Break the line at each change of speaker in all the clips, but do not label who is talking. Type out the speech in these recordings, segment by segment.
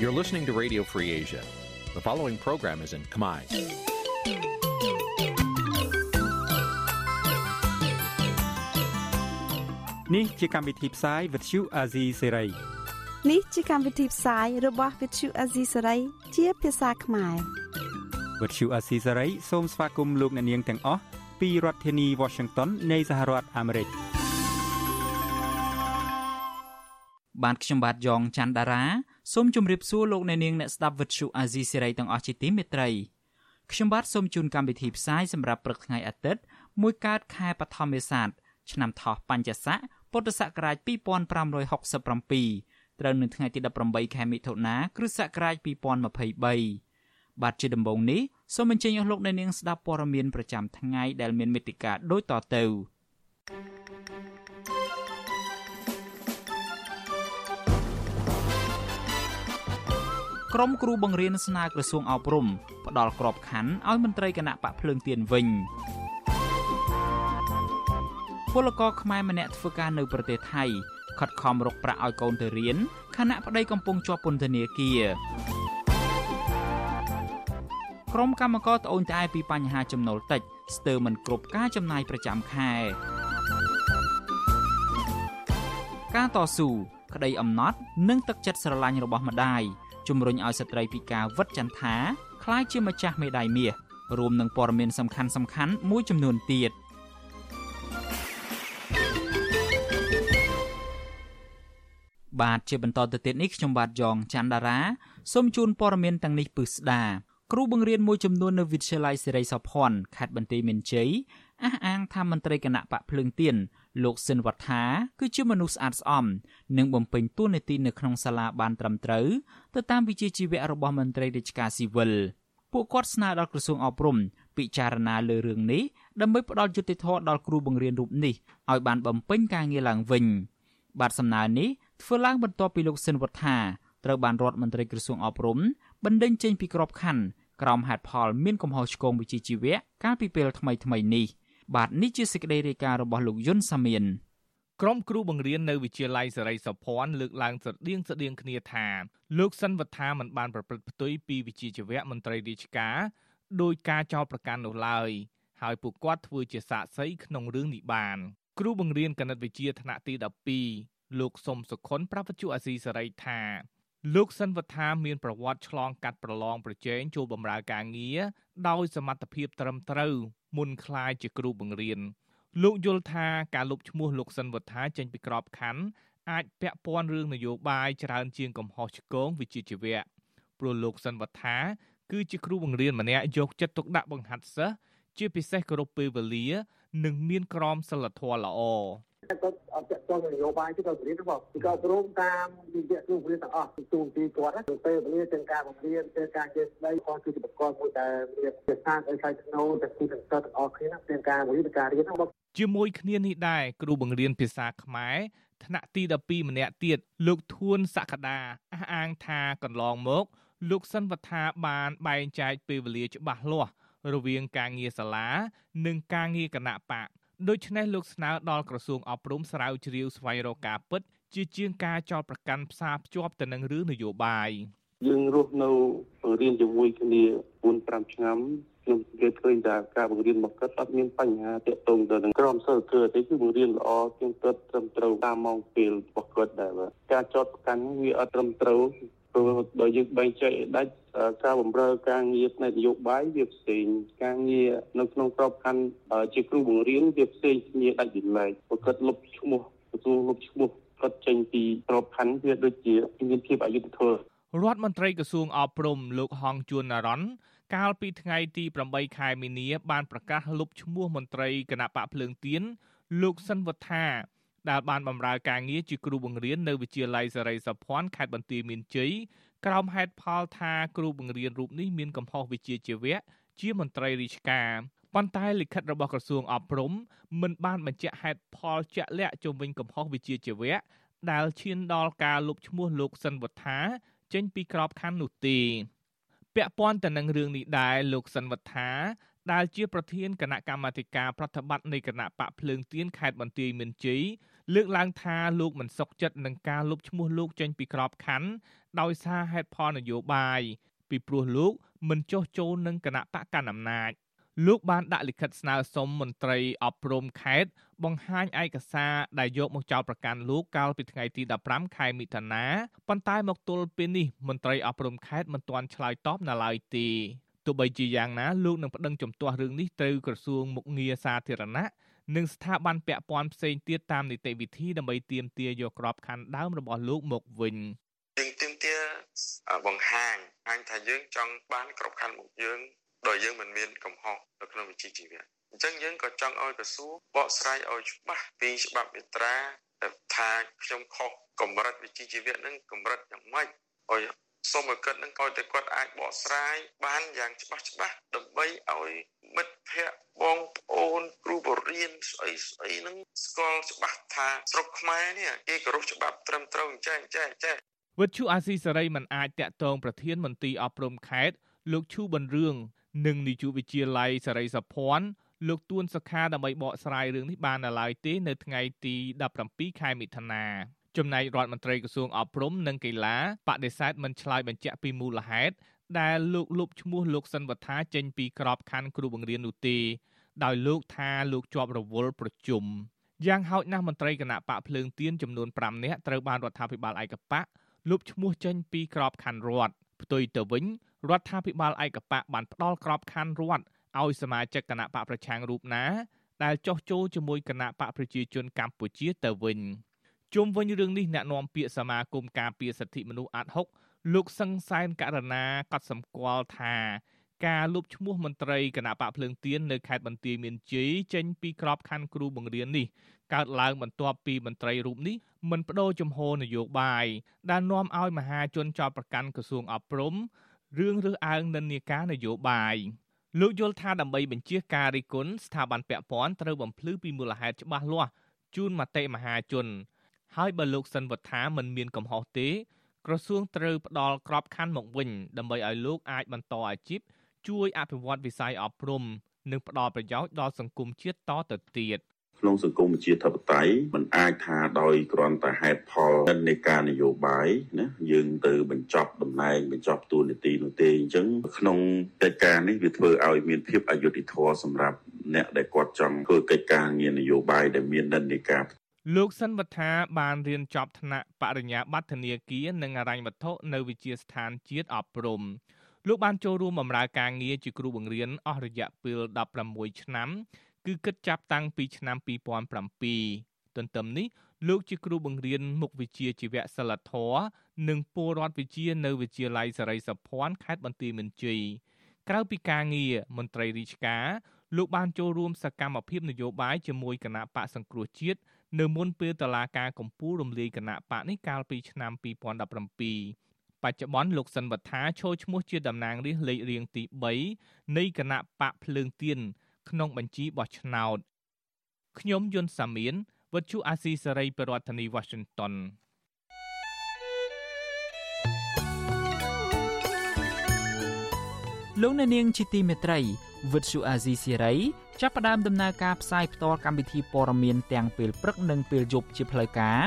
You're listening to Radio Free Asia. The following program is in Khmer.
Nǐ chi càm bi tiệp xáy vệt chiu a zì sê ray
នេះជាកម្មវិធីផ្សាយរបស់ Vithu Azisari ជាភាសាខ្មែរ
វត្តឈូអាស៊ីសេរីសូមស្វាគមន៍លោកអ្នកនាងទាំងអស់ពីរដ្ឋធានី Washington នៃសហរដ្ឋអាមេរិកបានខ្ញុំបាទយ៉ងច័ន្ទដារា សូមជម្រាបសួរលោកអ្នកនាងអ្នកស្ដាប់វិទ្យុអាស៊ីសេរីទាំងអស់ជាទីមេត្រីខ្ញុំបាទសូមជូនកម្មវិធីផ្សាយសម្រាប់ព្រឹកថ្ងៃអាទិត្យមួយកើតខែបឋមមេសាទឆ្នាំថោះបัญចស័កពុទ្ធសករាជ2567ត្រូវនៅថ្ងៃទី18ខែមិថុនាគ្រិស្តសករាជ2023បាទជាដំបូងនេះសូមអញ្ជើញអស់លោកអ្នកនាងស្ដាប់ព័ត៌មានប្រចាំថ្ងៃដែលមានមេត្តាដូចតទៅ ក្រមគ្រូបង្រៀនស្នើក្រសួងអប់រំផ្ដល់ក្របខ័ណ្ឌឲ្យមន្ត្រីគណៈបកភ្លើងទៀនវិញពលករខ្មែរម្នាក់ធ្វើការនៅប្រទេសថៃខិតខំរកប្រាក់ឲ្យកូនទៅរៀនខណៈប្តីកំពុងជាប់ពន្ធនាគារក្រុមកម្មករត្អូញត្អែពីបញ្ហាចំណូលតិចស្ទើរមិនគ្រប់ការចំណាយប្រចាំខែការតស៊ូក្តីអំណត់និងទឹកចិត្តស្រឡាញ់របស់ម្ដាយ ជំរុញឲ្យស្ត្រីពិការវឌ្ឍចន្ទាក្លាយជាម្ចាស់មេដាយមាសរួមនឹងព័ត៌មានសំខាន់សំខាន់មួយចំនួនទៀតបាទជាបន្តទៅទៀតនេះខ្ញុំបាទយ៉ងច័ន្ទដារាសូមជូនព័ត៌មានទាំងនេះពិស្ដាគ្រូបង្រៀនមួយចំនួននៅវិទ្យាល័យសេរីសុភ័ណ្ឌខេត្តបន្ទាយមានជ័យអះអាងថាមន្ត្រីគណៈបកភ្លើងទៀន លោកស៊ិនវត្ថាគឺជាមនុស្សស្អាតស្អំនិងបំពេញតួនាទីនៅក្នុងសាលាបានត្រឹមត្រូវទៅតាមវិជ្ជាជីវៈរបស់មន្ត្រីរាជការស៊ីវិលពួកគាត់ស្នើដល់ក្រសួងអប់រំពិចារណាលើរឿងនេះដើម្បីផ្ដល់យុត្តិធម៌ដល់គ្រូបង្រៀនរូបនេះឲ្យបានបំពេញការងារឡើងវិញបាទសំណើនេះធ្វើឡើងបន្ទាប់ពីលោកស៊ិនវត្ថាត្រូវបានរដ្ឋមន្ត្រីក្រសួងអប់រំបណ្ដេញចេញពីក្របខ័ណ្ឌក្រោមហេតុផលមានកំហុសឆ្គងវិជ្ជាជីវៈកាលពីពេលថ្មីថ្មីនេះ បាទនេះជាសេចក្តីរាយការណ៍របស់លោកយុនសាមៀន
ក្រុមគ្រូបង្រៀននៅវិទ្យាល័យសេរីសុភ័ណ្ឌលើកឡើងស្រដៀងស្រដៀងគ្នាថាលោកសិនវត្ថាមិនបានប្រព្រឹត្តផ្ទុយពីវិជ្ជាជីវៈមន្ត្រីរាជការដោយការចោទប្រកាន់នោះឡើយហើយពួកគាត់ធ្វើជាសាក្សីក្នុងរឿងនេះបានគ្រូបង្រៀនគណិតវិទ្យាថ្នាក់ទី12លោកសុំសុខុន ប្រាប់វិទ្យុអាស៊ីសេរីថាលោកសិនវត្ថាមានប្រវត្តិឆ្លងកាត់ប្រឡងប្រជែងចូលបម្រើការងារដោយសមត្ថភាពត្រឹមត្រូវ មុនក្លាយជាគ្រូបង្រៀនលោកយល់ថាការលុបឈ្មោះលោកសិនវត្ថាចេញពីក្របខ័ណ្ឌអាចពាក់ព័ន្ធរឿងនយោបាយច្រើនជាងកំហុសឆ្គងវិជ្ជាជីវៈព្រោះលោកសិនវត្ថាគឺជាគ្រូបង្រៀនម្នាក់យកចិត្តទុកដាក់បង្ហាត់សិស្សជាពិសេសគោរពពេលវេលា និងមានក្រមសីលធម៌ល្អ
គាត់អត់ចាក់ចោលនយោបាយទេគាត់រៀនរបស់គឺគាត់ព្រមតាមវិទ្យាគ្រូរៀនទាំងអស់ទូនទីគាត់ទៅពេលវេលាទាំងការបង្រៀនទាំងការចេះស្ដីគាត់គឺជាបកគមួយដែលមានជាសាស្ត្រឲ្យខ្សែធ្នូទាំងគូទាំងសិស្សទាំងអស់គ្នាទាំងការបង្រៀនទាំងការរៀនរបស់
ជាមួយគ្នានេះដែរគ្រូបង្រៀនភាសាខ្មែរថ្នាក់ទី12ម្នាក់ទៀតលោកធួនសក្តាអះអាងថាកន្លងមកលោកសិនវត្ថាបានបែងចែកពេលវេលាច្បាស់លាស់រវាងការងារសាលា និងការងារគណៈបក ដូច្នេះលោកស្នើដល់ក្រសួងអប់រំស្រាវជ្រាវស្វែងរកការពិត ជាជាងការចោទប្រកាន់ផ្សារភ្ជាប់ទៅនឹងរឿងនយោបាយ
យើងរស់នៅរៀនជាមួយគ្នា4 5ឆ្នាំខ្ញុំគេឃើញថាការបង្រៀនរបស់គាត់អត់មានបញ្ហាទាក់ទងទៅនឹងក្រមសីលធម៌ទេគឺបង្រៀនល្អជាងគាត់ត្រឹមត្រូវតាមម៉ោងពេលរបស់គាត់ដែរការចោទប្រកាន់វាអត់ត្រឹមត្រូវ ព្រោះបើយើងបែងចែកដាច់ការបម្រើការងារផ្នែកនយោបាយវាផ្សេងការងារនៅក្នុងក្របខ័ណ្ឌជាគ្រូបង្រៀនវាផ្សេងគ្នាដាច់ពីឡែកព្រោះគាត់លុបឈ្មោះទទួលលុបឈ្មោះគាត់ចេញពីក្របខ័ណ្ឌវាដូចជាមានភាពអយុត្តិធម៌
រដ្ឋមន្ត្រីក្រសួងអប់រំលោកហងជួនណារ៉ុនកាលពីថ្ងៃទី8ខែមីនា បានប្រកាសលុបឈ្មោះមន្ត្រីគណៈបកភ្លើងទៀនលោកសិនវត្ថា ដែលបានបម្រើការងារជាគ្រូបង្រៀននៅវិទ្យាល័យសេរីសុភ័ណ្ឌខេត្តបន្ទាយមានជ័យក្រោមហេតុផលថាគ្រូបង្រៀនរូបនេះមានកំហុសវិជ្ជាជីវៈជាមន្ត្រីរាជការប៉ុន្តែលិខិតរបស់ក្រសួងអប់រំមិនបានបញ្ជាក់ហេតុផលជាក់លាក់ជុំវិញកំហុសវិជ្ជាជីវៈដែលឈានដល់ការលុបឈ្មោះលោកសិនវត្ថាចេញពីក្របខ័ណ្ឌនោះទេពាក់ព័ន្ធទៅនឹងរឿងនេះដែរលោកសិនវត្ថាដែលជាប្រធានគណៈកម្មាធិការប្រតិបត្តិនៃគណៈបកភ្លើងទៀនខេត្តបន្ទាយមានជ័យ លើកឡើងថាលោកមិនសុខចិត្តនឹងការលុបឈ្មោះលោកចេញពីក្របខ័ណ្ឌដោយសារហេតុផលនយោបាយពីព្រោះលោកមិនចោះចូលនឹងគណៈបកកណ្ដាលអំណាចលោកបានដាក់លិខិតស្នើសុំមន្ត្រីអប់រំខេត្តបង្ហាញឯកសារដែលយកមកចោទប្រកាន់លោកកាលពីថ្ងៃទី15ខែមិថុនាប៉ុន្តែមកទល់ពេលនេះមន្ត្រីអប់រំខេត្តមិនទាន់ឆ្លើយតបនៅឡើយទេទោះបីជាយ៉ាងណាលោកនឹងប្តឹងជំទាស់រឿងនេះទៅក្រសួងមុខងារសាធារណៈ និងស្ថាប័នពាក់ព័ន្ធផ្សេងទៀតតាមនីតិវិធីដើម្បីទាមទារយកក្របខ័ណ្ឌដើមរបស់លោកមកវិញ
យើងទាមទារបង្ហាញហាញថាយើងចង់បានក្របខ័ណ្ឌមកយើងដោយយើងមិនមានកំហុសនៅក្នុងវិជ្ជាជីវៈអញ្ចឹងយើងក៏ចង់ឲ្យក្រសួងបកស្រាយឲ្យច្បាស់ពីច្បាប់មាត្រាថាខ្ញុំខុសកម្រិតវិជ្ជាជីវៈនឹងកម្រិតយ៉ាងម៉េចឲ្យសូមឲ្យគាត់នឹងឲ្យតែគាត់អាចបកស្រាយបានយ៉ាងច្បាស់ច្បាស់ដើម្បីឲ្យ មិត្តភ័ក្តិបងប្អូនគ្រូបរៀនស្អីស្អីនឹងស្គាល់ច្បាស់ថាស្រុកខ្មែរនេះគេគោរពច្បាប់ត្រឹមត្រូវអញ្ចឹងអញ្ចឹងអញ្ចឹង
វិទ្យុអាស៊ីសេរីមិនអាចតាក់ទងប្រធានមន្ត្រីអប់រំខេត្តលោកឈូប៊ុនរឿងនិងនាយកវិទ្យាល័យសេរីសុភ័ណ្ឌលោកទួនសុខាដើម្បីបកស្រាយរឿងនេះបាននៅឡើយទេនៅថ្ងៃទី17ខែមិថុនាចំណែករដ្ឋមន្ត្រីក្រសួងអប់រំនិងកីឡាបដិសេធមិនឆ្លើយបញ្ជាក់ពីមូលហេតុ ដែលលោកលុបឈ្មោះលោកសិនវត្ថាចេញពីក្របខ័ណ្ឌគ្រូបង្រៀននោះទេដោយលោកថាលោកជាប់រវល់ប្រជុំយ៉ាងហោចណាស់មន្ត្រីគណៈបកភ្លើងទៀនចំនួន5នាក់ត្រូវបានរដ្ឋាភិបាលឯកបកលុបឈ្មោះចេញពីក្របខ័ណ្ឌរដ្ឋផ្ទុយទៅវិញរដ្ឋាភិបាលឯកបកបានផ្ដល់ក្របខ័ណ្ឌរដ្ឋឲ្យសមាជិកគណៈបកប្រឆាំងរូបណា ដែលចោះចូលជាមួយគណៈបកប្រជាជនកម្ពុជាទៅវិញជុំវិញរឿងនេះអ្នកនាំពាក្យសមាគមការពារសិទ្ធិមនុស្សអាត់ហុក លោកសង្សែនករណាកត់សម្គាល់ថាការលុបឈ្មោះមន្ត្រីគណៈបកភ្លើងទៀននៅខេត្តបន្ទាយមានជ័យចេញពីក្របខ័ណ្ឌគ្រូបង្រៀននេះកើតឡើងបន្ទាប់ពីមន្ត្រីរូបនេះមិនបដូរជំហរនយោបាយដែលនាំឲ្យមហាជនចោទប្រកាន់ក្រសួងអប់រំរឿងរើសអើងនិន្នាការនយោបាយលោកយល់ថាដើម្បីបញ្ជាការរិះគន់ស្ថាប័នពាក់ព័ន្ធត្រូវបំភ្លឺពីមូលហេតុច្បាស់លាស់ជូនមតិមហាជន ហើយបើលោកសិនវត្ថាមិនមានកំហុសទេ ក្រសួងត្រូវផ្ដល់ក្របខ័ណ្ឌមកវិញដើម្បីឲ្យលោកអាចបន្តអាជីពជួយអភិវឌ្ឍវិស័យអប់រំនិងផ្ដល់ប្រយោជន៍ដល់សង្គមជាតិតទៅទៀត
ក្នុងសង្គមជាធិបតេយ្យมันអាចថាដោយគ្រាន់តែហេតុផលនៃការនយោបាយណាយើងទៅបញ្ចប់តំណែងបញ្ចប់តួនាទីនោះទេអញ្ចឹងក្នុងកិច្ចការនេះវាធ្វើឲ្យមានភាពអយុត្តិធម៌សម្រាប់អ្នកដែលគាត់ចង់ធ្វើកិច្ចការងារនយោបាយដែលមាននិន្នាការ
លោកសិនវត្ថាបានរៀនចប់ថ្នាក់បរិញ្ញាបត្រធនាគារនិងអរញ្ញវត្ថុនៅវិទ្យាស្ថានជាតិអប់រំលោកបានចូលរួមបម្រើការងារជាគ្រូបង្រៀនអស់រយៈពេល16ឆ្នាំ គឺគិតចាប់តាំងពីឆ្នាំ2007ទន្ទឹមនេះលោកជាគ្រូបង្រៀនមុខវិជ្ជាជីវៈសិលធម៌និងពលរដ្ឋវិជ្ជានៅវិទ្យាល័យសេរីសុភ័ណ្ឌខេត្តបន្ទាយមានជ័យក្រៅពីការងារមន្ត្រីរាជការលោកបានចូលរួមសកម្មភាពនយោបាយជាមួយគណៈបកសង្គ្រោះជាតិ នៅមុនពេលតឡាការកម្ពុជារំលាយគណៈបកនេះកាលពីឆ្នាំ2017បច្ចុប្បន្នលោកសិនវត្ថាឈរឈ្មោះជាតំណាងរាស្ត្រលេខរៀងទី3នៃគណៈបកភ្លើងទៀនក្នុងបញ្ជីបោះឆ្នោតខ្ញុំយុនសាមៀនវិទ្យុអាស៊ីសេរីប្រធានាធិបតី Washington
លោកអ្នកនាងជាទីមេត្រីវិទ្យុអាស៊ីសេរី ចាប់ផ្ដើមដំណើរការផ្សាយផ្ទាល់កម្មវិធីព័ត៌មានទាំងពេលព្រឹកនិងពេលយប់ជាផ្លូវការ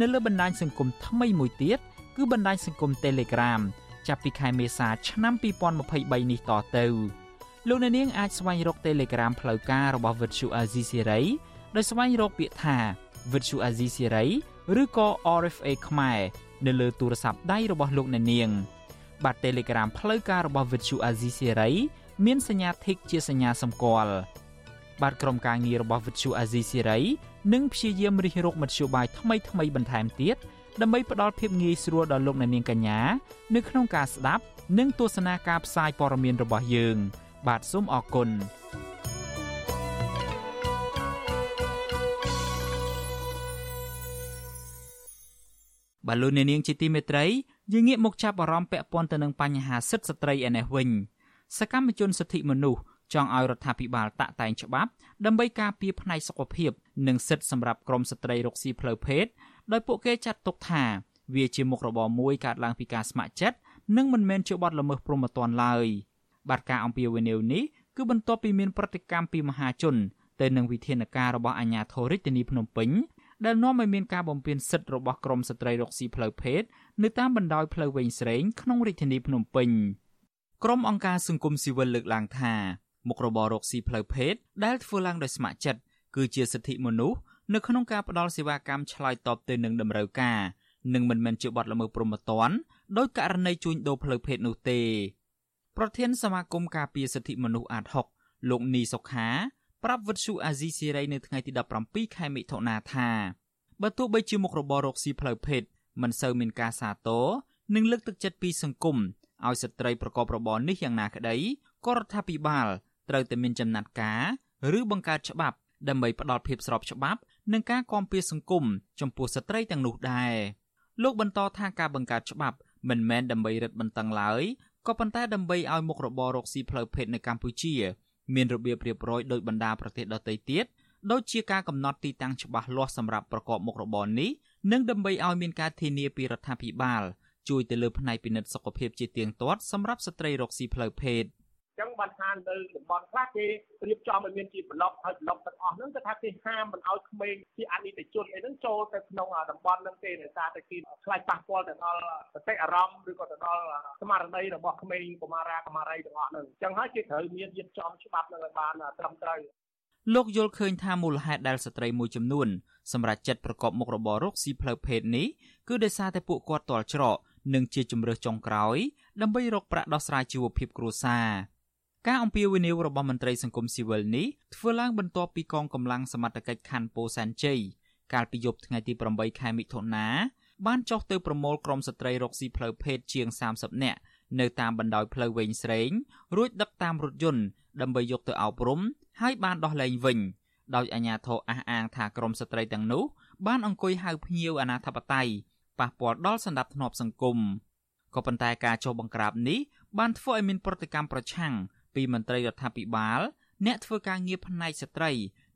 នៅលើបណ្ដាញសង្គមថ្មីមួយទៀតគឺបណ្ដាញសង្គម Telegram ចាប់ពីខែមេសាឆ្នាំ2023នេះតទៅលោកអ្នកនាងអាចស្វែងរក Telegram ផ្លូវការរបស់ Vuthu Azizi Siri ដោយស្វែងរកពាក្យថា Vuthu Azizi Siri ឬក៏ RFA ខ្មែរនៅលើទូរស័ព្ទដៃរបស់លោកអ្នកនាងបាទ Telegram ផ្លូវការរបស់ Vuthu Azizi Siri មានសញ្ញា Tick ជាសញ្ញាសម្គាល់ បាទក្រុមការងាររបស់ Vuthu Azizi Siri នឹងព្យាយាមរិះរកមធ្យោបាយថ្មីថ្មីបន្ថែមទៀតដើម្បីផ្ដល់ភាពងាយស្រួលដល់លោកអ្នកនាងកញ្ញានៅក្នុងការស្ដាប់និងទស្សនាការផ្សាយព័ត៌មានរបស់យើង។បាទសូមអរគុណបលូននាងជាទីមេត្រីយើងងាកមកចាប់អារម្មណ៍ពាក់ព័ន្ធទៅនឹងបញ្ហាសិទ្ធិស្ត្រីឯនេះវិញសកម្មជនសិទ្ធិមនុស្ស ចង់ឲ្យរដ្ឋាភិបាលតាក់តែងច្បាប់ដើម្បីការពារផ្នែកសុខភាព និងសិទ្ធិសម្រាប់ក្រុមស្ត្រីរកស៊ីផ្លូវភេទដោយពួកគេចាត់ទុកថា វាជាមុខរបរមួយកើតឡើងពីការស្ម័គ្រចិត្តនិងមិនមែនជាបទល្មើសព្រហ្មទណ្ឌឡើយ។បាទការអំពាវនាវនេះគឺបន្ទាប់ពីមានប្រតិកម្មពីមហាជនទៅនឹងវិធានការរបស់អាជ្ញាធររាជធានីភ្នំពេញដែលនាំឲ្យមានការបំពានសិទ្ធិរបស់ក្រមស្ត្រីរកស៊ីផ្លូវភេទនៅតាមបណ្ដោយផ្លូវវែងស្រេងក្នុងរាជធានីភ្នំពេញក្រុមអង្គការសង្គមស៊ីវិលលើកឡើងថា មុខរបររកស៊ីផ្លូវភេទដែលធ្វើឡើងដោយស្ម័គ្រចិត្តគឺជាសិទ្ធិមនុស្សនៅក្នុងការផ្តល់សេវាកម្មឆ្លើយតបទៅនឹងតម្រូវការនិងមិនមែនជាបទល្មើសព្រហ្មទណ្ឌដោយករណីជួញដូរផ្លូវភេទនោះទេប្រធានសមាគមការពារសិទ្ធិមនុស្សអាត6លោកនីសុខាប្រាប់វិទ្យុអាស៊ីសេរីនៅថ្ងៃទី17ខែមិថុនាថាបើទោះបីជាមុខរបររកស៊ីផ្លូវភេទមិនសូវមានការសាទរនិងលើកទឹកចិត្តពីសង្គមឲ្យស្ត្រីប្រកបរបរនេះយ៉ាងណាក្តីក៏រដ្ឋាភិបាល ត្រូវតែមានចំណាត់ការ ឬបង្កើតច្បាប់ដើម្បីផ្ដល់ភាពស្របច្បាប់និងការគាំពៀសង្គមចំពោះស្ត្រីទាំងនោះដែរលោកបន្តថាការបង្កើតច្បាប់មិនមែនដើម្បីរឹតបន្តឹងឡើយក៏ប៉ុន្តែដើម្បីឲ្យមុខរបររកស៊ីផ្លូវភេទនៅកម្ពុជា មានរបៀបរៀបរយដោយបណ្ដាប្រទេសដទៃទៀតដូចជាការកំណត់ទីតាំងច្បាស់លាស់សម្រាប់ប្រកបមុខរបរនេះនិងដើម្បីឲ្យមានការធានាពីរដ្ឋាភិបាល ជួយទៅលើផ្នែកពិនិត្យសុខភាពជាទៀងទាត់សម្រាប់ស្ត្រីរកស៊ីផ្លូវភេទ
ចឹងបានថានៅតំបន់ខ្លះគេរៀបចំឲ្យមានជាប្លុកហើយប្លុកទាំងអស់ហ្នឹងគឺថាគេហាមមិនឲ្យក្មេងជាអនិច្ចជនអីហ្នឹងចូលទៅក្នុងតំបន់ហ្នឹងទេដោយសារតែគេខ្លាចប៉ះពាល់ទៅដល់សតិអារម្មណ៍ឬក៏ទៅដល់ស្មារតីរបស់ក្មេងកុមារាកុមារីទាំងអស់ហ្នឹងចឹងហើយគេត្រូវមានរៀបចំច្បាប់ហ្នឹងឲ្យបានត្រឹមត្រូវ
លោកយល់ឃើញថាមូលហេតុដែលស្ត្រីមួយចំនួនសម្រាប់ចិត្តប្រកបមុខរបររកស៊ីផ្លូវភេទនេះគឺដោយសារតែពួកគាត់ទាល់ច្រកនិងជាជំរើសចុងក្រោយដើម្បីរកប្រាក់ដោះស្រាយជីវភាពគ្រួសារ ការអំពាវនាវរបស់មន្ត្រីសង្គមស៊ីវិលនេះធ្វើឡើងបន្ទាប់ពីកងកម្លាំងសមត្ថកិច្ចខណ្ឌពោធិ៍សែនជ័យកាលពីយប់ថ្ងៃទី8ខែមិថុនាបានចុះទៅប្រមូលក្រុមស្ត្រីរកស៊ីផ្លូវភេទជាង30នាក់នៅតាមបណ្ដោយផ្លូវវែងស្រេងរួចដឹកតាមរថយន្តដើម្បីយកទៅអប់រំហើយបានដោះលែងវិញដោយអាជ្ញាធរអះអាងថាក្រុមស្ត្រីទាំងនោះបានអង្គុយហៅភ្ញៀវអាណាធិបតេយ្យប៉ះពាល់ដល់សន្តិភាពសង្គមក៏ប៉ុន្តែការចុះបង្ក្រាបនេះបានធ្វើឲ្យមានប្រតិកម្មប្រឆាំង ពីមន្ត្រីរដ្ឋាភិបាល អ្នកធ្វើការងារផ្នែកស្ត្រី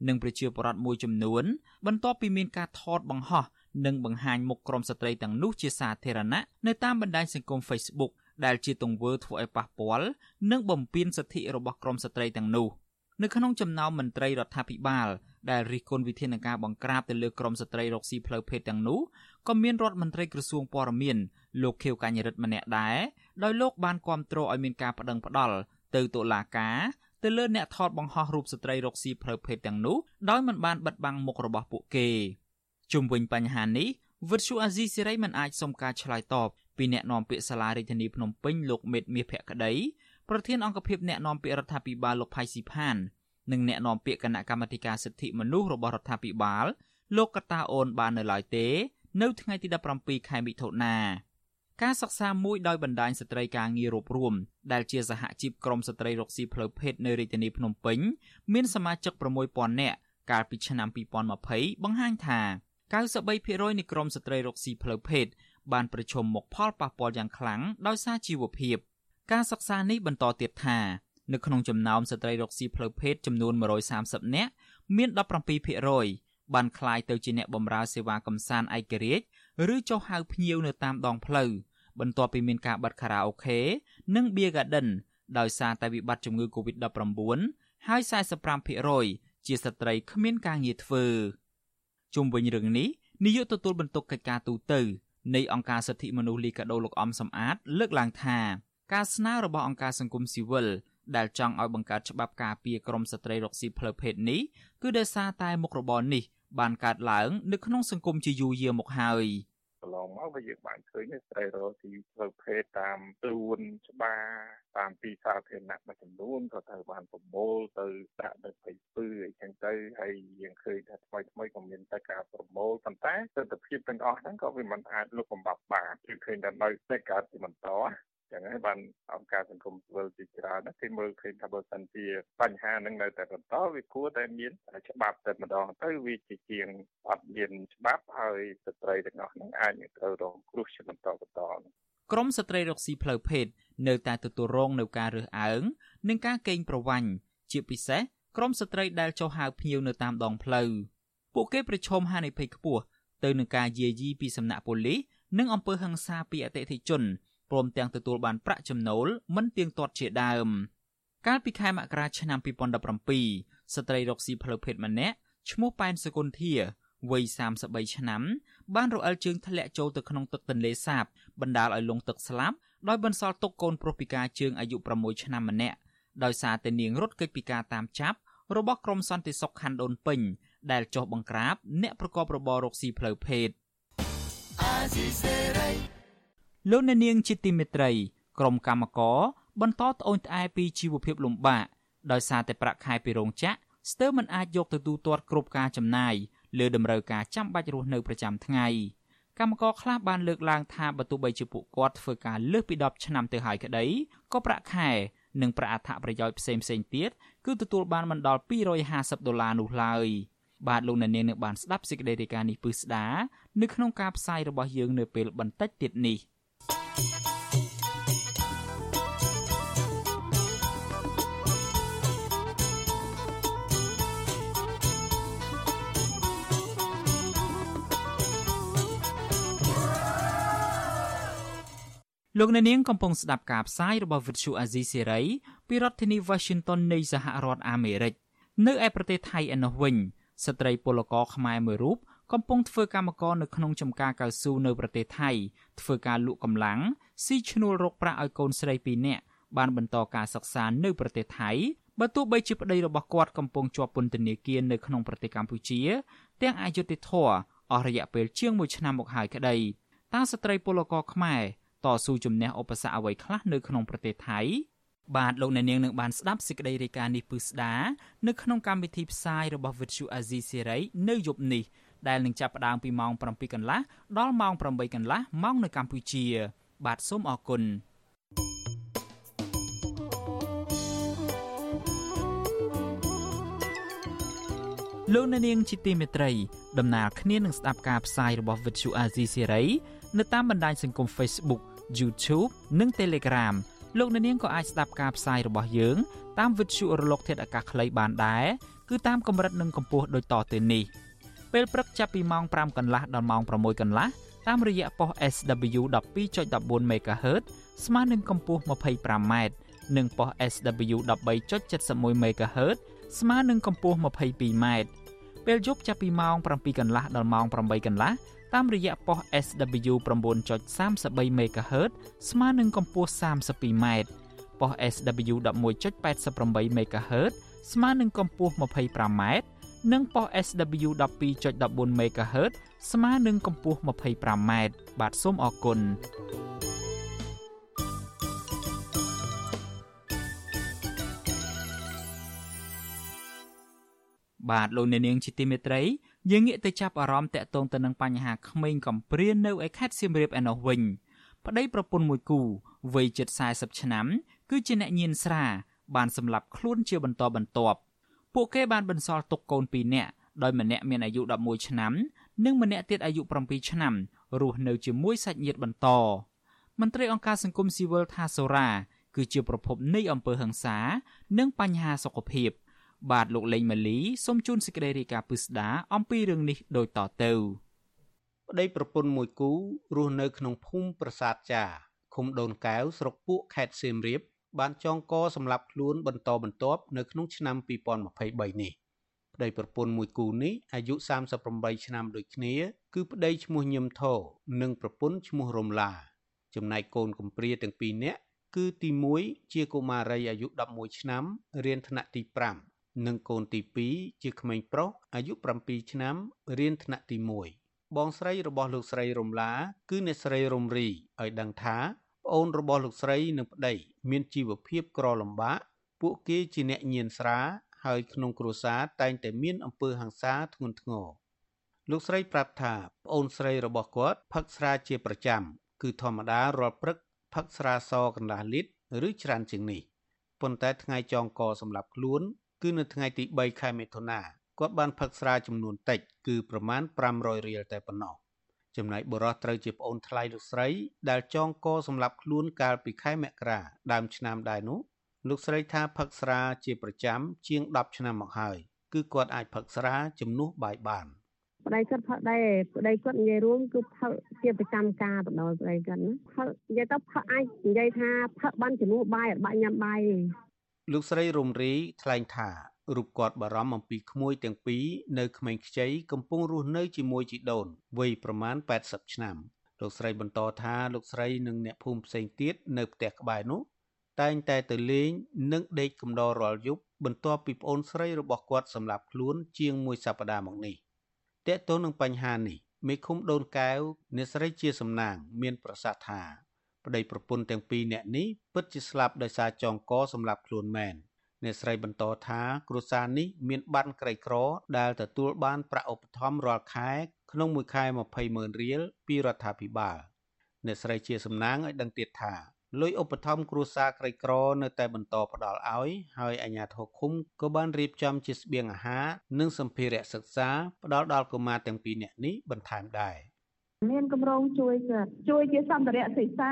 និងប្រជាពលរដ្ឋមួយចំនួន បន្ទាប់ពីមានការថតបង្ហោះនិងបង្ហាញមុខក្រុមស្ត្រីទាំងនោះជាសាធារណៈនៅតាមបណ្ដាញសង្គម Facebook ដែលជាទង្វើធ្វើឲ្យប៉ះពាល់និងបំពានសិទ្ធិរបស់ក្រុមស្ត្រីទាំងនោះនៅក្នុងចំណោមមន្ត្រីរដ្ឋាភិបាលដែលរិះគន់វិធានការបង្ក្រាបទៅលើក្រុមស្ត្រីរកស៊ីផ្លូវភេទទាំងនោះក៏មានរដ្ឋមន្ត្រីក្រសួងព័ត៌មានលោកខៀវកញ្ញរិទ្ធម្នាក់ដែរដោយលោកបានគាំទ្រឲ្យមានការប្តឹងផ្តល់ ទៅតុលាការទៅលើអ្នកថតបង្ហោះរូបស្ត្រីរកស៊ីផ្លូវភេទទាំងនោះដោយមិនបានបិទបាំងមុខរបស់ពួកគេជុំវិញបញ្ហានេះវិទ្យុអាស៊ីសេរីមិនអាចសុំការឆ្លើយតបពីអ្នកនាំពាក្យសាលារដ្ឋាភិបាលភ្នំពេញលោកមេតមាសភក្តីប្រធានអង្គភិបអ្នកនាំពាក្យរដ្ឋាភិបាលលោកផៃស៊ីផាននិងអ្នកនាំពាក្យគណៈកម្មាធិការសិទ្ធិមនុស្សរបស់រដ្ឋាភិបាលលោកកតាអូនបាននៅឡើយទេ នៅថ្ងៃទី17ខែមិថុនា ការសិក្សាមួយដោយបណ្ដាញស្ត្រីការងាររួបរួមដែលជាសហជីពក្រុមស្ត្រីរកស៊ីផ្លូវភេទនៅរាជធានីភ្នំពេញមានសមាជិក6000នាក់កាលពីឆ្នាំ2020បង្ហាញថា93%នៃក្រុមស្ត្រីរកស៊ីផ្លូវភេទបានប្រឈមមុខផលប៉ះពាល់យ៉ាងខ្លាំងដោយសារជីវភាពការសិក្សានេះបន្តទៀតថានៅក្នុងចំណោមស្ត្រីរកស៊ីផ្លូវភេទចំនួន130នាក់មាន17%បានក្លាយទៅជាអ្នកបម្រើសេវាកំសាន្តឯករាជ្យ ឬចុះហៅភ្ញៀវនៅតាមដងផ្លូវបន្ទាប់ពីមានការបិទខារ៉ាអូខេ និង Beer Garden ដោយសារតែវិបត្តិជំងឺ Covid-19 ហើយ45%ជាស្ត្រីគ្មានការងារធ្វើជុំវិញរឿងនេះនាយកទទួលបន្ទុកកិច្ចការទូតនៃអង្គការសិទ្ធិមនុស្សលីកាដូលោកអំសំអាត លើកឡើងថាការស្នើរបស់អង្គការសង្គមស៊ីវិលដែលចង់ឲ្យបង្កើតច្បាប់ការពារក្រមស្ត្រីរកស៊ីផ្លូវភេទនេះគឺដោយសារតែមុខរបរនេះ បានកើតឡើងនៅក្នុងសង្គមជាយូរយារមកហើយ
កន្លងមកវាយើងបានឃើញស្រីរកស៊ីផ្លូវភេទតាមទួនច្បារតាមទីសាធារណៈមួយចំនួនក៏ត្រូវបានប្រមូលទៅដាក់នៅផ្ទៃពឺអីចឹងទៅហើយយើងឃើញថាថ្មីថ្មីក៏មានតែការប្រមូលប៉ុន្តែទស្សនវិជ្ជាទាំងអស់ហ្នឹងក៏វាមិនអាចលុបបំបាត់បានគឺឃើញតែនៅតែកើតជាបន្ត ចឹងហើយបានអង្គការសង្គមស៊ីវិលជាច្រើនណាគេមើលឃើញថាបើសិនជាបញ្ហានឹងនៅតែបន្តវាគួរតែមានច្បាប់តែម្ដងទៅវាជាជាងអត់មានច្បាប់ហើយស្ត្រីទាំងអស់នឹងអាចនឹងត្រូវរងគ្រោះជាបន្តបន្ត
ក្រមស្ត្រីរកស៊ីផ្លូវភេទនៅតែទទួលរងនៅការរើសអើងនិងការកេងប្រវ័ញ្ចជាពិសេសក្រមស្ត្រីដែលចុះហៅភ្ញៀវនៅតាមដងផ្លូវពួកគេប្រឈមហានិភ័យខ្ពស់ទៅនឹងការយាយីពីសំណាក់ប៉ូលីសនិងអំពើហិង្សាពីអតិថិជន ព្រមទាំងទទួលបានប្រាក់ចំណូលមិនទៀងទាត់ជាដើមកាលពីខែមករាឆ្នាំ2017ស្ត្រីរកស៊ីផ្លូវភេទម្នាក់ឈ្មោះប៉ែនសកុនធាវ័យ33ឆ្នាំ បានរអិលជើងធ្លាក់ចូលទៅក្នុងទឹកទន្លេសាបបណ្ដាលឲ្យលង់ទឹកស្លាប់ដោយបន្សល់ទុកកូនប្រុសពិការជើងអាយុ6ឆ្នាំម្នាក់ដោយសារតែនាងរត់គេចពីការតាមចាប់របស់ក្រមសន្តិសុខខណ្ឌដូនពេញដែលចុះបង្ក្រាបអ្នកប្រកបរបររកស៊ីផ្លូវភេទ លោកអ្នកនាងជាទីមេត្រីក្រុមកម្មករបន្តត្អូញត្អែពីជីវភាពលំបាកដោយសារតែប្រាក់ខែពីរោងចក្រស្ទើរមិនអាចយកទៅទូទាត់គ្រប់ការចំណាយលើតម្រូវការចាំបាច់រស់នៅប្រចាំថ្ងៃកម្មករខ្លះបានលើកឡើងថាបើទោះបីជាពួកគាត់ធ្វើការលើសពី10ឆ្នាំទៅហើយក្តីក៏ប្រាក់ខែនិងប្រាក់អត្ថប្រយោជន៍ផ្សេងផ្សេងទៀតគឺទទួលបានមិនដល់250ដុល្លារនោះឡើយបាទលោកអ្នកនាងនឹងបានស្ដាប់សេចក្តីរាយការណ៍នេះពឹស្ដានៅក្នុងការផ្សាយរបស់យើងនៅពេលបន្តិចទៀតនេះ។ លោកអ្នកនាងកំពុងស្ដាប់ការផ្សាយរបស់ Vuthu Azizi Serai ពីរដ្ឋធានី Washington នៃសហរដ្ឋអាមេរិកនៅឯប្រទេសថៃឯណោះវិញស្ត្រីពលករខ្មែរមួយរូប កំពុងធ្វើកម្មករនៅក្នុងចំការកៅស៊ូនៅប្រទេសថៃធ្វើការលក់កម្លាំងស៊ីឈ្នួលរកប្រាក់ឲ្យកូនស្រី2នាក់បានបន្តការសិក្សានៅប្រទេសថៃបើទោះបីជាប្តីរបស់គាត់កំពុងជាប់ពន្ធនាគារនៅក្នុងប្រទេសកម្ពុជា ទាំងអយុធធរអស់រយៈពេលជាង1ឆ្នាំមកហើយក្តីតើស្ត្រីពលករខ្មែរតស៊ូជំនះឧបសគ្គអ្វីខ្លះនៅក្នុងប្រទេសថៃបាទលោកអ្នកនាងនឹងបានស្ដាប់សេចក្តីរាយការណ៍នេះពឹស្ដានៅក្នុងកម្មវិធីផ្សាយរបស់ Vuthu Azizi Serai នៅយប់នេះ ដែលនឹងចាប់ផ្ដើមពីម៉ោង7កន្លះដល់ម៉ោង8កន្លះម៉ោងនៅកម្ពុជា បាទសូមអរគុណលោកអ្នកនាងជាទីមេត្រីដំណើរគ្នានឹងស្ដាប់ការផ្សាយរបស់ Vuthu Azizi Serai នៅតាមបណ្ដាញសង្គម Facebook YouTube និង Telegram លោកអ្នកនាងក៏អាចស្ដាប់ការផ្សាយរបស់យើង តាមវិទ្យុរលកធាតុអាកាសខ្លីបានដែរគឺតាមកម្រិតនិងកម្ពស់ដូចតទៅនេះ ពេលព្រឹកចាប់ពីម៉ោង5កន្លះដល់ម៉ោង6កន្លះតាមរយៈប៉ុស SW 12.14 MHz ស្មើនឹងកម្ពស់ 25m និងប៉ុស SW 13.71 MHz ស្មើនឹងកម្ពស់ 22m ពេលយប់ចាប់ពីម៉ោង7កន្លះដល់ម៉ោង8កន្លះតាមរយៈប៉ុស SW 9.33 MHz ស្មើនឹងកម្ពស់ 32m ប៉ុស SW 11.88 MHz ស្មើនឹងកម្ពស់ 25m និងប៉ុស SW 12.14 MHz ស្មើនឹងកម្ពស់ 25m បាទសូមអរគុណបាទលោកអ្នកនាងជាទីមេត្រីយើងងាកទៅចាប់អារម្មណ៍តាក់ទងទៅនឹងបញ្ហាក្មេងកំព្រានៅឯខេត្តសៀមរាបឯណោះវិញប្តីប្រពន្ធមួយគូវ័យជិត40ឆ្នាំ គឺជាអ្នកញៀនស្រាបានសម្លាប់ខ្លួនជាបន្តបន្ទាប់ ពួកគេបានបន្សល់ទុកកូន2នាក់ដោយម្នាក់មានអាយុ11ឆ្នាំ និងម្នាក់ទៀតអាយុ7ឆ្នាំរស់នៅជាមួយសាច់ញាតិបន្តមន្ត្រីអង្គការសង្គមស៊ីវិលថាសូរ៉ាគឺជាប្រភពនៃអំពើហិង្សា និងបញ្ហាសុខភាព បាទលោកលេងម៉ាលីសូមជូនសេចក្តីរាយការណ៍ពិស្ដាអំពីរឿងនេះដូចតទៅ
ប្តីប្រពន្ធមួយគូរស់នៅក្នុងភូមិប្រាសាទចាឃុំដូនកែវស្រុកពួកខេត្តសៀមរាប បានចងកសម្លាប់ខ្លួនបន្តបន្ទាប់នៅក្នុងឆ្នាំ2023នេះប្តីប្រពន្ធមួយគូនេះអាយុ38ឆ្នាំដូចគ្នា គឺប្តីឈ្មោះញឹមថោនិងប្រពន្ធឈ្មោះរំឡា ចំណែកកូនកំព្រាទាំងពីរនាក់គឺទី1ជាកុមារីអាយុ11ឆ្នាំរៀនថ្នាក់ទី5និងកូនទី2ជាក្មេងប្រុសអាយុ7ឆ្នាំរៀនថ្នាក់ទី1បងស្រីរបស់លោកស្រីរំឡា គឺអ្នកស្រីរំរីឲ្យដឹងថា ប្អូនរបស់លោកស្រីនិងប្តីមានជីវភាពក្រលំបាកពួកគេជាអ្នកញៀនស្រា ហើយក្នុងគ្រួសារតែងតែមានអំពើហិង្សាធ្ងន់ធ្ងរលោកស្រីប្រាប់ថាប្អូនស្រីរបស់គាត់ផឹកស្រាជាប្រចាំគឺធម្មតារាល់ព្រឹកផឹកស្រាសកន្លះលីត្រឬច្រើនជាងនេះប៉ុន្តែថ្ងៃចងកសម្រាប់ខ្លួន គឺនៅថ្ងៃទី3ខែមិថុនាគាត់បានផឹកស្រាចំនួនតិចគឺប្រមាណ500រៀលតែប៉ុណ្ណោះ ចំណែកបុរសត្រូវជាប្អូនថ្លៃលោកស្រី ដែលចងកសម្រាប់ខ្លួនកាលពីខែមករាដើមឆ្នាំដែរនោះលោកស្រីថាផឹកស្រាជាប្រចាំជាង10ឆ្នាំមកហើយគឺគាត់អាចផឹកស្រាជំនួសបាយបាន
ប្តីគាត់ផឹកដែរប្តីគាត់និយាយរួមគឺផឹកជាប្រចាំការបណ្ដោយប្តីគាត់ណាផឹកនិយាយទៅផឹកអាចនិយាយថាផឹកបានជំនួសបាយអត់បាច់ញ៉ាំបាយទេ
លោកស្រីរំរីថ្លែងថា រូបគាត់បារម្ភអំពីក្មួយទាំងពីរនៅក្មេងខ្ចីកំពុងរស់នៅជាមួយជីដូនវ័យប្រមាណ80ឆ្នាំលោកស្រីបន្តថាលោកស្រីនិងអ្នកភូមិផ្សេងទៀតនៅផ្ទះក្បែរនោះតែងតែទៅលេងនិងដេកកំដររាល់យប់បន្ទាប់ពីប្អូនស្រីរបស់គាត់សម្លាប់ខ្លួនជាងមួយសប្តាហ៍មកនេះតើតើនឹងបញ្ហានេះមេឃុំដូនកែវអ្នកស្រីជាសំណាង មានប្រសាសន៍ថាប្តីប្រពន្ធទាំងពីរនាក់នេះពិតជាស្លាប់ដោយសារចងកសម្លាប់ខ្លួនមែន អ្នកស្រីបន្តថា គ្រួសារនេះមានបានក្រីក្រដែលទទួលបានប្រាក់ឧបត្ថម្ភរាល់ខែ ក្នុងមួយខែ20ម៉ឺនរៀលពីរដ្ឋាភិបាលអ្នកស្រីជាសំណាងឲ្យដឹងទៀតថាលុយឧបត្ថម្ភគ្រួសារក្រីក្រនៅតែបន្តផ្ដល់ឲ្យហើយអាជ្ញាធរឃុំក៏បានរៀបចំជាស្បៀងអាហារនិងសម្ភារៈសិក្សាផ្ដល់ដល់កុមារទាំងពីរនាក់នេះបន្ថែមដែរ
មានគម្រោងជួយគាត់ជួយជាសម្ភារៈសិក្សា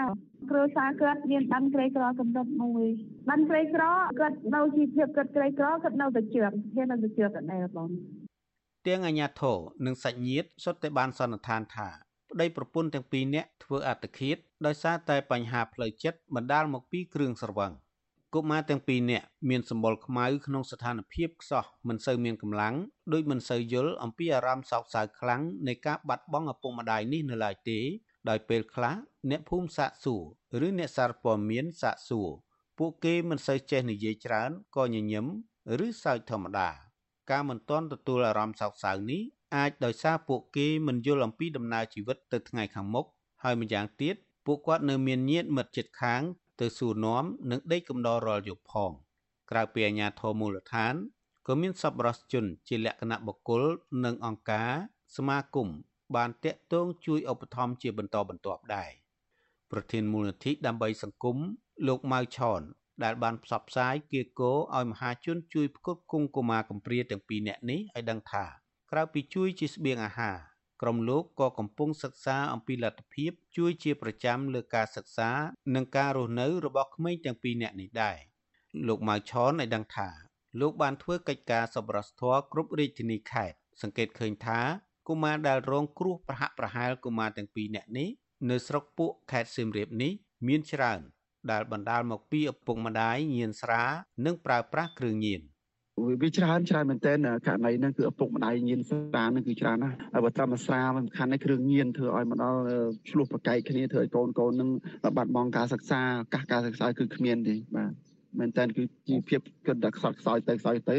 គ្រួសារគាត់មានបានក្រីក្រកម្រិតមួយបានក្រីក្រគាត់នៅជីវភាពគាត់ក្រីក្រគាត់នៅតែជឿហ៊ាននៅតែជឿតែដែរបង
ទាំងអាញាធរនិងសាច់ញាតិសុទ្ធតែបានសន្និដ្ឋានថាប្តីប្រពន្ធទាំងពីរនាក់ធ្វើអត្តឃាតដោយសារតែបញ្ហាផ្លូវចិត្តបណ្ដាលមកពីគ្រឿងស្រវឹង កុមារទាំងពីរនាក់មានសម្បុរខ្មៅក្នុងស្ថានភាពខ្សោះមិនសូវមានកម្លាំងដូចមិនសូវយល់អំពីអារម្មណ៍សោកសៅខ្លាំងនៃការបាត់បង់ឪពុកម្ដាយនេះនៅឡើយទេ ដោយពេលខ្លះអ្នកភូមិសាកសួរឬអ្នកសារព័ត៌មានសាកសួរពួកគេមិនសូវចេះនិយាយច្រើនក៏ញញឹមឬសើចធម្មតា ការមិនទាន់ទទួលអារម្មណ៍សោកសៅនេះអាចដោយសារពួកគេមិនយល់អំពីដំណើរជីវិតទៅថ្ងៃខាងមុខហើយម្យ៉ាងទៀតពួកគាត់នៅមានញាតិមិត្តជិតខាង ទៅសួរនាំនិងដេកកំដររាល់យប់ផង ក្រៅពីអាជ្ញាធរមូលដ្ឋានក៏មានសប្បុរសជនជាលក្ខណៈបុគ្គលនិងអង្គការសមាគមបានតាក់ទងជួយឧបត្ថម្ភជាបន្តបន្ទាប់ដែរប្រធានមូលនិធិដើម្បីសង្គមលោកម៉ៅឆនដែលបានផ្សព្វផ្សាយគៀកោឲ្យមហាជនជួយផ្គត់ផ្គង់កុមារកំព្រាទាំងពីរនាក់នេះឲ្យដឹងថា ក្រៅពីជួយជាស្បៀងអាហារ ក្រុមលោកក៏កំពុងសិក្សាអំពីលទ្ធភាពជួយជាប្រចាំលើការសិក្សា និងការរស់នៅរបស់ក្មេងទាំងពីរនាក់នេះដែរលោកម៉ៅឆនឲ្យដឹងថាលោកបានធ្វើកិច្ចការសប្បុរសធម៌គ្រប់រាជធានីខេត្តសង្កេតឃើញថាកុមារដែលរងគ្រោះប្រហាក់ប្រហែលកុមារទាំងពីរនាក់នេះនៅស្រុកពួកខេត្តសៀមរាបនេះមានច្រើនដែលបណ្ដាលមកពីឪពុកម្ដាយញៀនស្រា និងប្រើប្រាស់គ្រឿងញៀន
វាច្រើនច្រើនមែនទែនករណីហ្នឹងគឺឪពុកម្ដាយញៀនស្រាហ្នឹងគឺច្រើនណាស់ហើយបើតាមស្រាមិនសំខាន់ទេគ្រឿងញៀនធ្វើឲ្យមកដល់ឆ្លោះប្រកែកគ្នាធ្វើឲ្យកូនកូនហ្នឹងបាត់បង់ការសិក្សាឱកាសការសិក្សាគឺគ្មានទេបាទមែនតើគឺជីវភាពគិតតែខ្សត់ខ្សោយទៅខ្សោយទៅ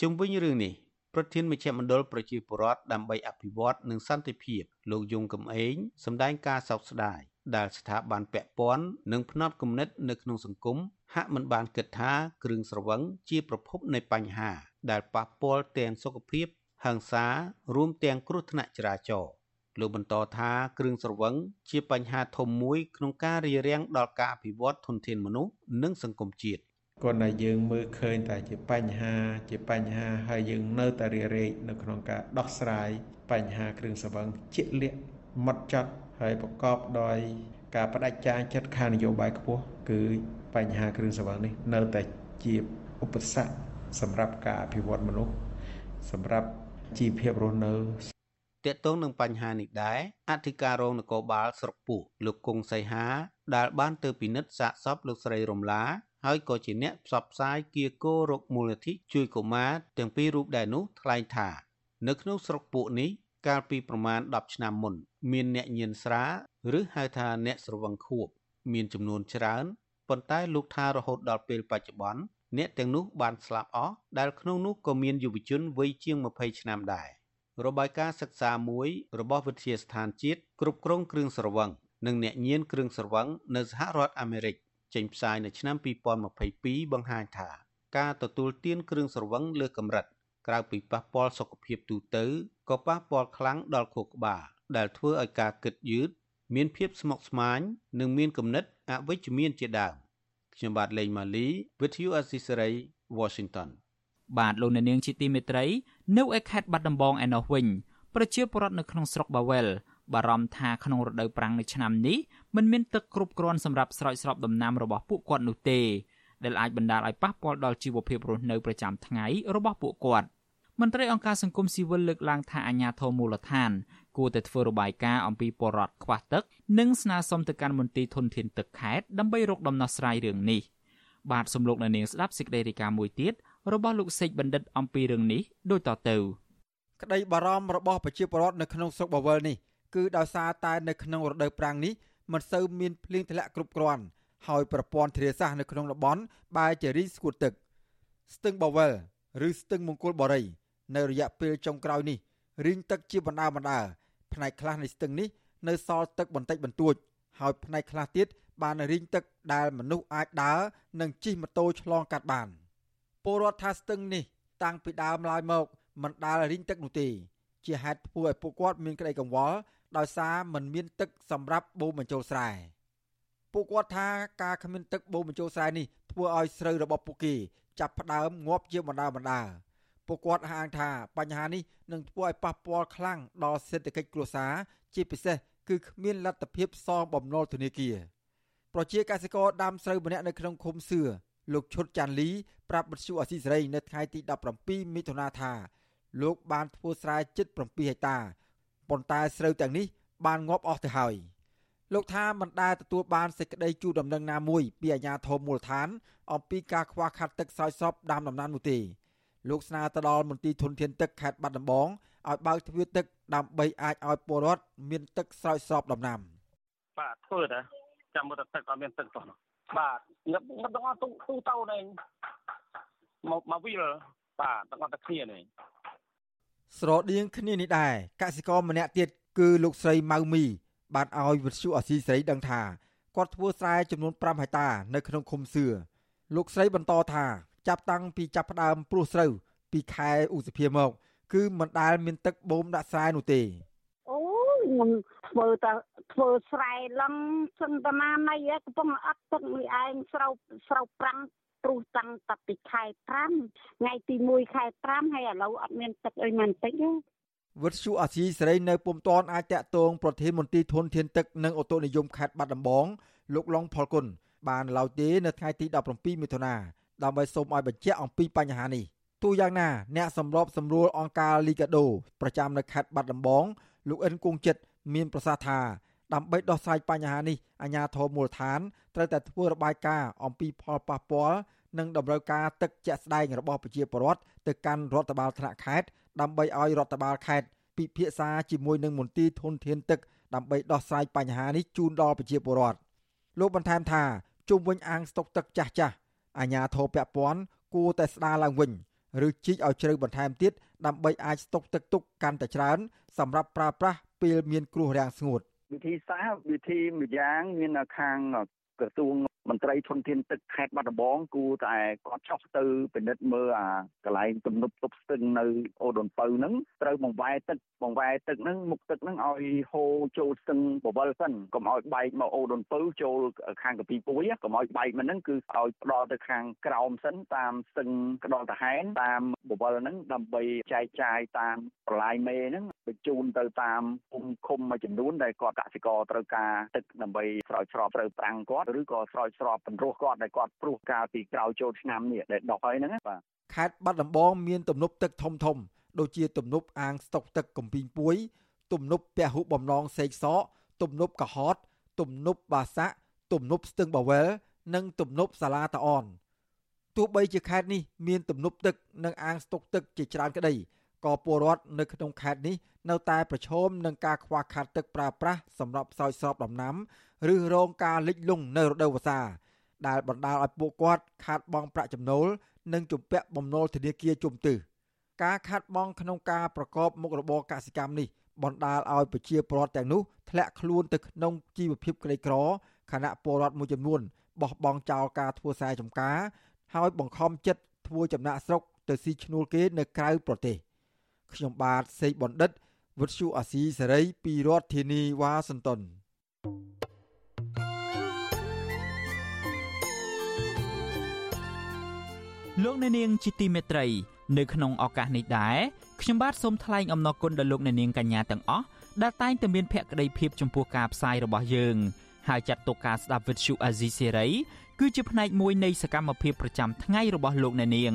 ជុំវិញរឿងនេះប្រធានមជ្ឈមណ្ឌលប្រជាពលរដ្ឋដើម្បីអភិវឌ្ឍនិងសន្តិភាពលោកយងកំឯងសម្ដែងការសោកស្ដាយ ដែលស្ថាប័នពាក់ព័ន្ធនិងផ្នត់គំនិតនៅក្នុងសង្គមហាក់មិនបានគិតថាគ្រឿងស្រវឹងជាប្រភពនៃបញ្ហា ដែលប៉ះពាល់ទាំងសុខភាពហិង្សារួមទាំងគ្រោះថ្នាក់ចរាចរណ៍លោកបន្តថាគ្រឿងស្រវឹងជាបញ្ហាធំមួយក្នុងការរារាំងដល់ការអភិវឌ្ឍធនធានមនុស្សនិងសង្គមជាតិ
គាត់តែយើងមើលឃើញតែជាបញ្ហាជាបញ្ហាហើយយើងនៅតែរារែកនៅក្នុងការដោះស្រាយបញ្ហាគ្រឿងស្រវឹងជាលាក់ម៉ត់ចត់ ហើយប្រកបដោយការបដិចារចិត្តខាងនយោបាយខ្ពស់គឺបញ្ហាគ្រឿងស្រវឹងនេះនៅតែជាឧបសគ្គសម្រាប់ការអភិវឌ្ឍមនុស្សសម្រាប់ជីវភាពរស់នៅ
ទាក់ទងនឹងបញ្ហានេះដែរអធិការរងនគរបាលស្រុកពោះលោកគង់សីហា ដែលបានទៅពិនិត្យសាកសពលោកស្រីរំឡាហើយក៏ជាអ្នកផ្សព្វផ្សាយគៀកោរកមូលនិធិជួយកុមារទាំងពីររូបដែរនោះថ្លែងថា នៅក្នុងស្រុកពួកនេះ កាលពីប្រមាណ10ឆ្នាំមុន មានអ្នកញៀនស្រា ឬហៅថាអ្នកស្រវឹងខួប មានចំនួនច្រើនប៉ុន្តែលោកថារហូតដល់ពេលបច្ចុប្បន្នអ្នកទាំងនោះបានស្លាប់អស់ដែលក្នុងនោះក៏មានយុវជនវ័យជាង20ឆ្នាំដែររបាយការណ៍សិក្សាមួយរបស់វិទ្យាស្ថានជាតិគ្រប់គ្រងគ្រឿងស្រវឹងនិងអ្នកញៀនគ្រឿងស្រវឹងនៅសហរដ្ឋអាមេរិកចេញផ្សាយនៅឆ្នាំ2022បង្ហាញថា ការទទួលទានគ្រឿងស្រវឹងលើកម្រិត ក្រៅពីប៉ះពាល់សុខភាពទូទៅក៏ប៉ះពាល់ខ្លាំងដល់ខួរក្បាលដែលធ្វើឲ្យការគិតយឺតមានភាពស្មុគស្មាញនិងមានគំនិតអវិជ្ជមានជាដើមខ្ញុំបាទលេងម៉ាលី With you Assisary Washington
បាទលោកអ្នកនាងជាទីមេត្រី នៅឯខេត្តបាត់ដំបងឯណោះវិញប្រជាពលរដ្ឋនៅក្នុងស្រុកបាវែលបារម្ភថាក្នុងរដូវប្រាំងនៅឆ្នាំនេះមិនមានទឹកគ្រប់គ្រាន់សម្រាប់ស្រោចស្រពដំណាំរបស់ពួកគាត់នោះទេដែលអាចបណ្ដាលឲ្យប៉ះពាល់ដល់ជីវភាពរស់នៅប្រចាំថ្ងៃរបស់ពួកគាត់ មន្ត្រីអង្គការសង្គមស៊ីវិលលើកឡើងថាអាជ្ញាធរមូលដ្ឋាន គួរតែធ្វើរបាយការណ៍អំពីពលរដ្ឋខ្វះទឹក និងស្នើសុំទៅកាន់មន្ទីរធនធានទឹកខេត្តដើម្បីរកដំណោះស្រាយរឿងនេះបាទសំលោកនៅនាងស្ដាប់សេចក្តីរាយការណ៍មួយទៀតរបស់លោកសេកបណ្ឌិតអំពីរឿងនេះដូចតទៅ
ក្តីបារម្ភរបស់ប្រជាពលរដ្ឋនៅក្នុងស្រុកបាវិលនេះគឺដោយសារតែនៅក្នុងរដូវប្រាំងនេះមិនសូវមានភ្លៀងធ្លាក់គ្រប់គ្រាន់ហើយប្រព័ន្ធធារាសាស្ត្រនៅក្នុងតំបន់បែរជារីងស្ងួតទឹក ស្ទឹងបាវិលឬស្ទឹងមង្គលបុរី នៅរយៈពេលចុងក្រោយនេះរីងទឹកជាបណ្ដាបណ្ដាផ្នែកខ្លះនៃស្ទឹងនេះនៅសល់ទឹកបន្តិចបន្តួច ហើយផ្នែកខ្លះទៀតបានរីងទឹកដែលមនុស្សអាចដើរនិងជិះម៉ូតូឆ្លងកាត់បានពលរដ្ឋថាស្ទឹងនេះ តាំងពីដើមឡើយមកមិនដាល់រីងទឹកនោះទេ ជាហេតុធ្វើឲ្យពួកគាត់មានក្តីកង្វល់ដោយសារមិនមានទឹកសម្រាប់បូមបញ្ចូលស្រែពួកគាត់ថាការគ្មានទឹកបូមបញ្ចូលស្រែនេះធ្វើឲ្យស្រូវរបស់ពួកគេចាប់ផ្ដើមងាប់ជាបណ្ដាបណ្ដា ពួកគាត់ហាងថាបញ្ហានេះនឹងធ្វើឲ្យប៉ះពាល់ខ្លាំងដល់សេដ្ឋកិច្ចគ្រួសារជាពិសេសគឺគ្មានលទ្ធភាពសងបំណុលធនាគារប្រជាកសិករដាំស្រូវម្នាក់នៅក្នុងឃុំសឿលោកឈុតចាន់លីប្រាប់បទសុអសីសេរីនៅថ្ងៃទី17មិថុនាថាលោកបានធ្វើស្រែជិត7ហិកតាប៉ុន្តែស្រូវទាំងនេះបានងាប់អស់ទៅហើយលោកថាមិនដែលទទួលបានសេចក្តីជូនដំណឹងណាមួយពីអាជ្ញាធរមូលដ្ឋានអំពីការខ្វះខាតទឹកស្រោចស្រពដាំដំណាំនោះទេ លោកស្នើទៅដល់មន្ទីរធនធានទឹកខេត្តបាត់ដំបងឲ្យបើកទ្វារទឹកដើម្បីអាចឲ្យពលរដ្ឋមានទឹកស្រោចស្រពដំណាំ
បាទធ្វើដែរចាំមើលទឹកអត់មានទឹកតោះបាទងឹបងឹបទាំងអស់ទូទូទៅនេះមកមកវិលបាទទាំងអស់តែគ្នានេះ
ស្រដៀងគ្នានេះដែរកសិករម្នាក់ទៀតគឺលោកស្រីម៉ៅមីបានឲ្យវិទ្យុអស៊ីសេរីដឹងថាគាត់ធ្វើស្រែចំនួន5ហិកតានៅក្នុងឃុំសឿលោកស្រីបន្តថា ចាប់តាំងពីចាប់ផ្ដើមព្រោះស្រូវពីខែឧសភាមក គឺមិនដែលមានទឹកបូមដាក់ស្រែនោះទេ
អូខ្ញុំធ្វើតែធ្វើស្រែឡំសន្តានាណៃកំពុងអត់ទឹកមួយឯងស្រូវស្រូវប្រាំងព្រោះតាំងតែពីខែ5ថ្ងៃទី1ខែ5ហើយឥឡូវអត់មានទឹកអីមិនតិចទេ
វិទ្យុអាស៊ីសេរីនៅពុំតាន់អាចតាក់ទងប្រធានមន្ត្រីធនធានទឹកនិងអូតូនិយមខេត្តបាត់ដំបងលោកឡុងផលគុណបានឡើយទេនៅថ្ងៃទី17មិថុនា ដើម្បីសូមឲ្យបញ្ជាក់អំពីបញ្ហានេះទោះយ៉ាងណាអ្នកសម្របសម្រួលអង្គការលីកាដូប្រចាំនៅខេត្តបាត់ដំបងលោកអិនគង់ចិត្តមានប្រសាសន៍ថាដើម្បីដោះស្រាយបញ្ហានេះអាជ្ញាធរមូលដ្ឋានត្រូវតែធ្វើរបាយការណ៍អំពីផលប៉ះពាល់និងតម្រូវការទឹកជាក់ស្ដែងរបស់ប្រជាពលរដ្ឋទៅកាន់រដ្ឋបាលថ្នាក់ខេត្តដើម្បីឲ្យរដ្ឋបាលខេត្តពិភាក្សាជាមួយនឹងមន្ទីរធនធានទឹកដើម្បីដោះស្រាយបញ្ហានេះជូនដល់ប្រជាពលរដ្ឋលោកបន្ថែមថាជុំវិញអាងស្តុកទឹកចាស់ចាស់ អាជ្ញាធរពាក់ព័ន្ធគួរតែស្ដារឡើងវិញឬជីកឲ្យជ្រៅបន្ថែមទៀតដើម្បីអាចស្តុកទឹកទុកកាន់តែច្រើន សម្រាប់ប្រើប្រាស់ពេលមានគ្រោះរាំងស្ងួត
វិធីសាស្ត្រវិធីម្យ៉ាងមានខាងក្រសួង មន្ត្រីធនធានទឹកខេត្តបាត់ដំបងគួរតែគាត់ចុះទៅពិនិត្យមើលអាកន្លែងទំនប់ទប់ស្ទឹងនៅអូដុនពៅហ្នឹងត្រូវបង្វែរទឹកបង្វែរទឹកហ្នឹងមុខទឹកហ្នឹងឲ្យហូរចូលស្ទឹងបវលសិនកុំឲ្យបែកមកអូដុនពៅចូលខាងកពីពួយកុំឲ្យបែកមកហ្នឹងគឺឲ្យផ្ដល់ទៅខាងក្រោមសិនតាមស្ទឹងក្តល់តាហែនតាមបវលហ្នឹងដើម្បីចែកចាយតាមប្រឡាយមេហ្នឹងបញ្ជូនទៅតាមភូមិឃុំមួយចំនួនដែលគាត់កសិករត្រូវការទឹកដើម្បីស្រោចស្រពត្រូវប្រាំងគាត់ឬក៏ស្រោចស្រពបន្ទោះគាត់ដែលគាត់ព្រោះកាលពីក្រោយចូលឆ្នាំនេះដែលដុះហើយហ្នឹងបាទ
ខេត្តបាត់ដំបងមានទំនប់ទឹកធំធំ ដូចជាទំនប់អាងស្តុកទឹកកំពីងពួយ ទំនប់ពហុបំណងសេកសកទំនប់កហត ទំនប់បាសាក់ទំនប់ស្ទឹងបាវែលនិងទំនប់សាឡាតាអនទោះបីជាខេត្តនេះមានទំនប់ទឹកនិងអាងស្តុកទឹកជាច្រើនក្តី ក៏ពលរដ្ឋនៅក្នុងខេត្តនេះនៅតែប្រឈមនឹងការខ្វះខាតទឹកប្រើប្រាស់សម្រាប់ស្រោចស្រពដំណាំ ឬរងការលិចលង់នៅរដូវវស្សា ដែលបណ្ដាលឲ្យពួកគាត់ខាតបង់ប្រាក់ចំណូល និងជំពាក់បំណុលធនាគារជុំទិសការខាតបង់ក្នុងការប្រកបមុខរបរកសិកម្មនេះបណ្ដាលឲ្យប្រជាពលរដ្ឋទាំងនោះធ្លាក់ខ្លួនទៅក្នុងជីវភាពក្រីក្រខណៈពលរដ្ឋមួយចំនួនបោះបង់ចោលការធ្វើស្រែចម្ការ ហើយបង្ខំចិត្តធ្វើចំណាក់ស្រុកទៅស៊ីឈ្នួលគេនៅក្រៅប្រទេស ខ្ញុំបាទសេកបណ្ឌិតវុទ្ធុអាស៊ីសេរីពីរដ្ឋធានីវ៉ាស៊ីនតោន
លោកអ្នកនាងជាទីមេត្រី នៅក្នុងឱកាសនេះដែរខ្ញុំបាទសូមថ្លែងអំណរគុណដល់លោកអ្នកនាងកញ្ញាទាំងអស់ដែលតែងតែមានភក្ដីភាពចំពោះការផ្សាយរបស់យើងហើយចាត់ទុកការស្ដាប់វិទ្យុអាស៊ីសេរីគឺជាផ្នែកមួយនៃសកម្មភាពប្រចាំថ្ងៃរបស់លោកអ្នកនាង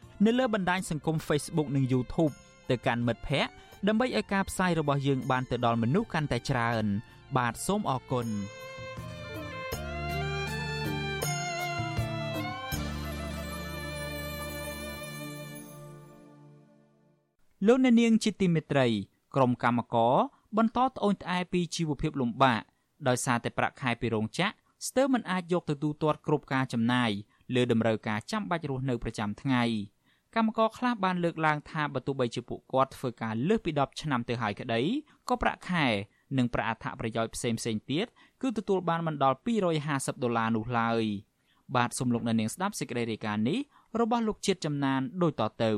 នៅលើបណ្ដាញសង្គម Facebook និង YouTube ទៅកាន់មិត្តភ័ក្តិដើម្បីឲ្យការផ្សាយរបស់យើងបានទៅដល់មនុស្សកាន់តែច្រើន បាទសូមអរគុណលោកអ្នកនាងជាទីមេត្រីក្រុមកម្មករបន្តត្អូញត្អែពីជីវភាពលំបាកដោយសារតែប្រាក់ខែពីរោងចក្រស្ទើរមិនអាចយកទៅទូទាត់គ្រប់ការចំណាយលើតម្រូវការចាំបាច់រស់នៅប្រចាំថ្ងៃ កម្មករខ្លះបានលើកឡើងថាបើទោះបីជាពួកគាត់ធ្វើការលើសពី10ឆ្នាំទៅហើយក្តីក៏ប្រាក់ខែនិងប្រាក់អត្ថប្រយោជន៍ផ្សេងផ្សេងទៀតគឺទទួលបានមិនដល់250ដុល្លារនោះឡើយបាទសូមលោកអ្នកនាងស្ដាប់សេចក្តីរាយការណ៍នេះរបស់លោកជាតិចំណានដូចតទៅ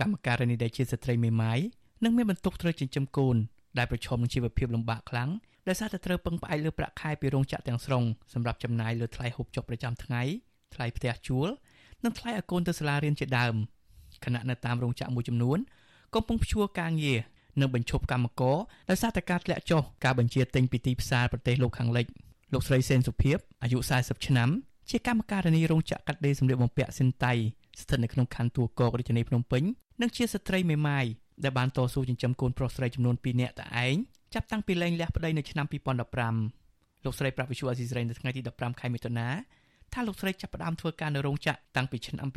កម្មការនីដែលជាស្ត្រីមេម៉ាយនិងមានបន្ទុកត្រូវចិញ្ចឹមកូនដែលប្រឈមនឹងជីវភាពលំបាកខ្លាំងដោយសារតែត្រូវពឹងផ្អែកលើប្រាក់ខែពីរោងចក្រទាំងស្រុងសម្រាប់ចំណាយលើថ្លៃហូបចុកប្រចាំថ្ងៃថ្លៃផ្ទះជួលនិងថ្លៃឲ្យកូនទៅសាលារៀនជាដើម ខណៈនៅតាមរោងចក្រមួយចំនួនកំពុងព្យួរការងារនិងបញ្ឈប់កម្មករដោយសារតែការធ្លាក់ចុះការបញ្ជាទិញពីទីផ្សារប្រទេសលោកខាងលិចលោកស្រីសេនសុភីបអាយុ40ឆ្នាំជាកម្មការនីរោងចក្រកាត់ដេរសម្លៀកបំពាក់សិនតៃស្ថិតនៅក្នុងខណ្ឌទួលគោករាជធានីភ្នំពេញនិងជាស្ត្រីមេម៉ាយដែលបានតស៊ូចិញ្ចឹមកូនប្រុសស្រីចំនួន2នាក់តែឯងចាប់តាំងពីលែងលះប្តីនៅឆ្នាំ2015លោកស្រីប្រាប់វិសុវអាស៊ីសេរីនៅថ្ងៃទី15ខែមិថុនាថាលោកស្រីចាប់ផ្ដើមធ្វើការនៅរោងចក្រតាំងពីឆ្នាំ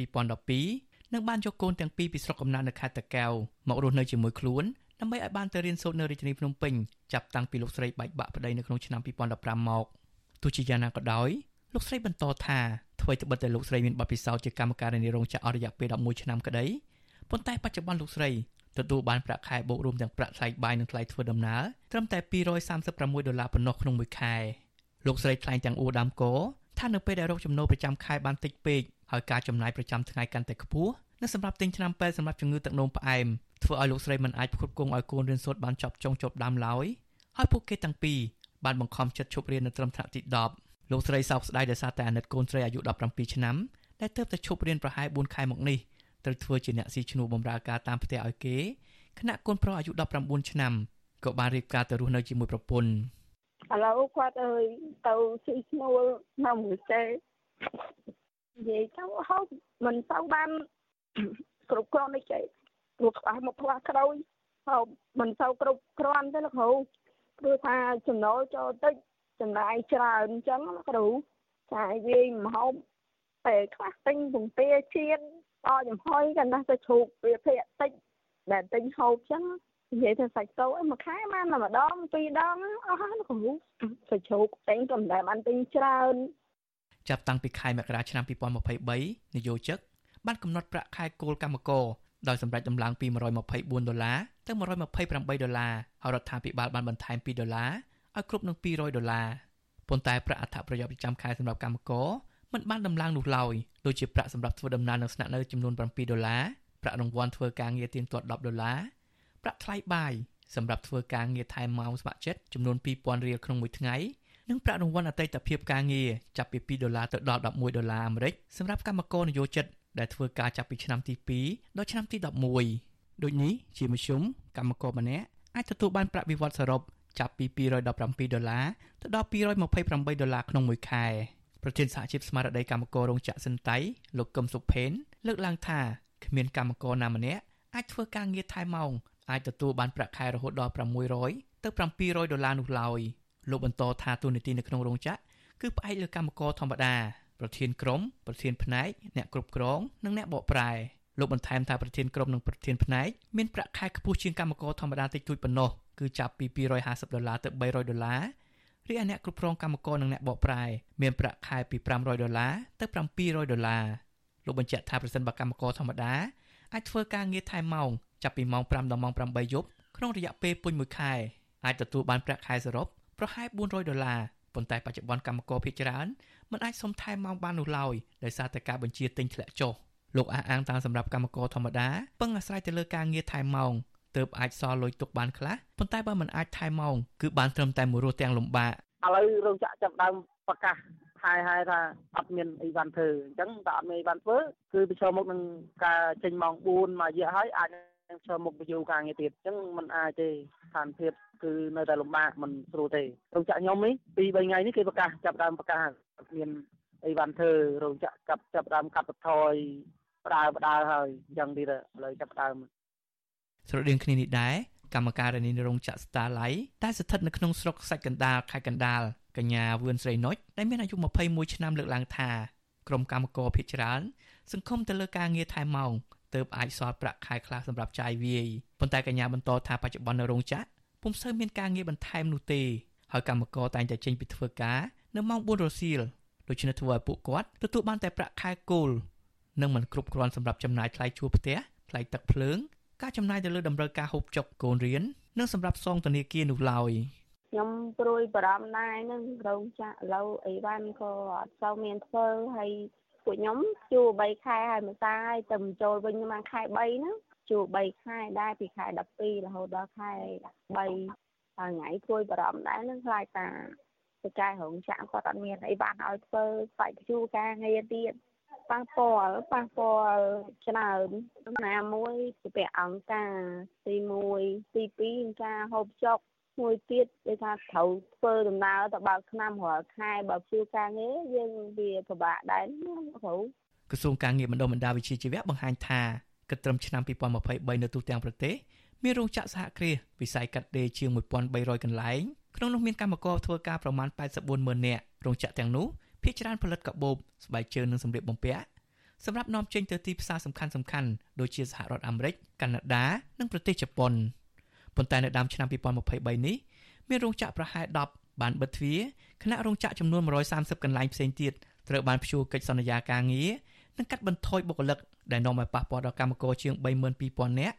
2012 និងបានយកកូនទាំងពីរពីស្រុកកំណើតនៅខេត្តតាកែវមករស់នៅជាមួយខ្លួនដើម្បីឲ្យបានទៅរៀនសូត្រនៅរាជធានីភ្នំពេញចាប់តាំងពីលោកស្រីបែកបាក់ប្តីនៅក្នុងឆ្នាំ2015មកទោះជាយ៉ាងណាក៏ដោយលោកស្រីបន្តថាអ្វីត្បិតតែលោកស្រីមានបទពិសោធន៍ជាកម្មការនីរោងចក្រអស់រយៈពេល11ឆ្នាំក្តីប៉ុន្តែបច្ចុប្បន្នលោកស្រីទទួលបានប្រាក់ខែបូករួមទាំងប្រាក់ថ្លៃបាយនិងថ្លៃធ្វើដំណើរត្រឹមតែ236ដុល្លារប៉ុណ្ណោះក្នុងមួយខែលោកស្រីថ្លែងទាំងអួរដាំកោថានៅពេលដែលរកចំណូលប្រចាំខែបានតិចពេក ហើយការចំណាយប្រចាំថ្ងៃកាន់តែខ្ពស់និងសម្រាប់ទិញថ្នាំពេទ្យសម្រាប់ជំងឺទឹកនោមផ្អែមធ្វើឲ្យលោកស្រីមិនអាចផ្គត់ផ្គង់ឲ្យកូនរៀនសូត្របានចប់ចុងចប់ដើមឡើយហើយពួកគេទាំងពីរបានបង្ខំចិត្តឈប់រៀននៅត្រឹមថ្នាក់ទី10លោកស្រីសោកស្ដាយដោយសារតែអាណិតកូនស្រីអាយុ17ឆ្នាំដែលទើបតែឈប់រៀនប្រហែល4ខែមកនេះត្រូវធ្វើជាអ្នកស៊ីឈ្នួលបម្រើការតាមផ្ទះឲ្យគេខណៈកូនប្រុសអាយុ19ឆ្នាំក៏បានរៀបការទៅរស់នៅជាមួយប្រពន្ធ
ឥឡូវគាត់អើយទៅស៊ីឈ្នួលនៅមួយទេ និយាយទៅហូបមិនទៅបានគ្រប់គ្រាន់ទេចេះព្រោះខ្វះមកខ្វះក្រោយហូបមិនទៅគ្រប់គ្រាន់ទេលោកគ្រូព្រោះថាចំណូលចូលតិចចំណាយច្រើនអញ្ចឹងលោកគ្រូចាយវាយមហូបពេលខ្លះទិញពងទាជៀនអោចំហុយកាន់តែទៅជ្រូកវាភាកតិចដែលទិញហូបចឹងនិយាយថាសាច់តោមួយខែបានតែម្ដងពីរដងអស់ហើយគ្រូសាច់ជ្រូកទិញក៏មិនដែលបានទិញច្រើន
ចាប់តាំងពីខែមករាឆ្នាំ2023នយោជកបានកំណត់ប្រាក់ខែគោលកម្មករដោយសម្រេចដំឡើងពី124ដុល្លារទៅ128ដុល្លារហើយរដ្ឋាភិបាលបានបន្ថែម2ដុល្លារឲ្យគ្រប់នឹង200ដុល្លារប៉ុន្តែប្រាក់អត្ថប្រយោជន៍ប្រចាំខែសម្រាប់កម្មករមិនបានដំឡើងនោះឡើយដូចជាប្រាក់សម្រាប់ធ្វើដំណើរនិងស្នាក់នៅចំនួន7ដុល្លារប្រាក់រង្វាន់ធ្វើការងារទៀងទាត់10ដុល្លារប្រាក់ថ្លៃបាយសម្រាប់ធ្វើការងារថែមម៉ោងស្ម័គ្រចិត្តចំនួន2000រៀលក្នុងមួយថ្ងៃ និងប្រាក់រង្វាន់អតីតភាពការងារចាប់ពី2ដុល្លារទៅដល់11ដុល្លារអាមេរិកសម្រាប់កម្មករនិយោជិតដែលធ្វើការចាប់ពីឆ្នាំទី2ដល់ឆ្នាំទី11ដូចនេះជាមធ្យមកម្មករម្នាក់អាចទទួលបានប្រាក់បៀវត្សសរុបចាប់ពី217ដុល្លារទៅដល់228ដុល្លារក្នុងមួយខែប្រធានសហជីពស្មារតីកម្មកររោងចក្រសិនតៃលោកកឹមសុផេនលើកឡើងថាគ្មានកម្មករណាម្នាក់អាចធ្វើការងារថែមម៉ោងអាចទទួលបានប្រាក់ខែរហូតដល់600ទៅ700ដុល្លារនោះឡើយ លោកបន្តថាទូនីតិនៅក្នុងរោងចក្រគឺផ្អែកលើកម្មករធម្មតាប្រធានក្រុមប្រធានផ្នែកអ្នកគ្រប់គ្រងនិងអ្នកបកប្រែលោកបន្ថែមថាប្រធានក្រុមនិងប្រធានផ្នែកមានប្រាក់ខែខ្ពស់ជាងកម្មករធម្មតាតិចតួចប៉ុណ្ណោះគឺចាប់ពី250ដុល្លារទៅ300ដុល្លាររីឯអ្នកគ្រប់គ្រងកម្មករនិងអ្នកបកប្រែមានប្រាក់ខែពី500ដុល្លារទៅ700ដុល្លារលោកបញ្ជាក់ថាប្រសិនបើកម្មករធម្មតាអាចធ្វើការងារថែមម៉ោងចាប់ពីម៉ោង5ដល់ម៉ោង8យប់ក្នុងរយៈពេលពេញមួយខែអាចទទួលបានប្រាក់ខែសរុប ប្រហែល400ដុល្លារប៉ុន្តែបច្ចុប្បន្នកម្មករភាគច្រើនមិនអាចសុំថែមម៉ោងបាននោះឡើយដោយសារតែការបញ្ជាទិញធ្លាក់ចុះលោកអះអាងតាមសម្រាប់កម្មករធម្មតាពឹងអាស្រ័យទៅលើការងារថែមម៉ោងទើបអាចសល់លុយទុកបានខ្លះប៉ុន្តែបើមិនអាចថែមម៉ោងគឺបានត្រឹមតែមួយរស់ទាំងលំបាក
ឥឡូវរោងចក្រចាប់ដើមប្រកាស
ហើយហើយថាអត់មានអីវ៉ាន់ធ្វើអញ្ចឹងតែអត់មានអីវ៉ាន់ធ្វើគឺប្រឈមមុខនឹងការចេញម៉ោង4មួយរយៈហើយអាច នឹងឈរមុខបញ្យូការងារទៀតអញ្ចឹងมันអាចទេស្ថានភាពគឺនៅតែលំបាកមិនស្រួលទេរោងចក្រខ្ញុំនេះពី3ថ្ងៃនេះគេប្រកាសចាប់ដើមប្រកាសមានអីវ៉ាន់ធ្វើរោងចក្រកាប់ចាប់ដើមកាត់បន្ថយផ្ដើផ្ដើហើយអញ្ចឹងទៀតឥឡូវចាប់ដើម
ស្រដៀងគ្នានេះដែរកម្មការនីរោងចក្រ Starlight ដែលស្ថិតនៅក្នុងស្រុកសាច់កណ្ដាលខេត្តកណ្ដាលកញ្ញាវឿនស្រីនុចដែលមានអាយុ21ឆ្នាំលើកឡើងថាក្រុមកម្មករភៀចច្រើនសង្ឃុំទៅលើការងារថែមម៉ោង ទើបអាចសល់ប្រាក់ខែខ្លះសម្រាប់ចាយវាយប៉ុន្តែកញ្ញាបន្តថាបច្ចុប្បន្ននៅរោងចក្រពុំសូវមានការងារបន្ថែមនោះទេហើយកម្មករតែងតែចេញពីធ្វើការនៅម៉ោង4រសៀលដូច្នេះធ្វើឲ្យពួកគាត់ទទួលបានតែប្រាក់ខែគោលនិងមិនគ្រប់គ្រាន់សម្រាប់ចំណាយថ្លៃជួលផ្ទះថ្លៃទឹកភ្លើងការចំណាយទៅលើតម្រូវការហូបចុកកូនរៀននិងសម្រាប់សងធនាគារនោះឡើយ
ខ្ញុំព្រួយបារម្ភដែរនឹងរោងចក្រឥឡូវអីវ៉ាន់ក៏អត់សូវមានធ្វើហើយ ពួកខ្ញុំជួ3ខែហើយមួយសាហើយទៅចូលវិញមកខែ3ហ្នឹងជួ3ខែដែរពីខែ12រហូតដល់ខែ13ហើយថ្ងៃព្រួយបារម្ភដែរនឹងខ្លាចតាទៅកែរោងចក្រគាត់អត់មានអីបានឲ្យធ្វើស្បែកជួការងារទៀតប៉ះពាល់ប៉ះពាល់ច្រើនណាមួយជាពាក់អង្គការទី1ទី2ការហូបចុក មួយទៀតគេថាត្រូវធ្វើដំណើរទៅបើកឆ្នាំរាល់ខែបើព្យួរការងារយើងវាពិបាកដែរត្រូវ
ក្រសួងការងារបណ្ដុំបណ្ដាវិជាជីវៈបង្ហាញថាគិតត្រឹមឆ្នាំ2023នៅទូទាំងប្រទេសមានរោងចក្រសហគ្រាសវិស័យកាត់ដេរជាង1300កន្លែងក្នុងនោះមានកម្មករធ្វើការប្រមាណ84ម៉ឺននាក់រោងចក្រទាំងនោះភាគច្រើនផលិតកាបូបស្បែកជើងនិងសម្លៀកបំពាក់សម្រាប់នាំចេញទៅទីផ្សារសំខាន់ៗដូចជាសហរដ្ឋអាមេរិកកាណាដា និងប្រទេសជប៉ុន ប៉ុន្តែនៅដើមឆ្នាំ2023នេះមានរោងចក្រប្រហែល10បានបិទទ្វារខណៈរោងចក្រចំនួន130កន្លែងផ្សេងទៀតត្រូវបានព្យួរកិច្ចសន្យាការងារនិងកាត់បន្ថយបុគ្គលិកដែលនាំឲ្យប៉ះពាល់ដល់កម្មករជាង32000នាក់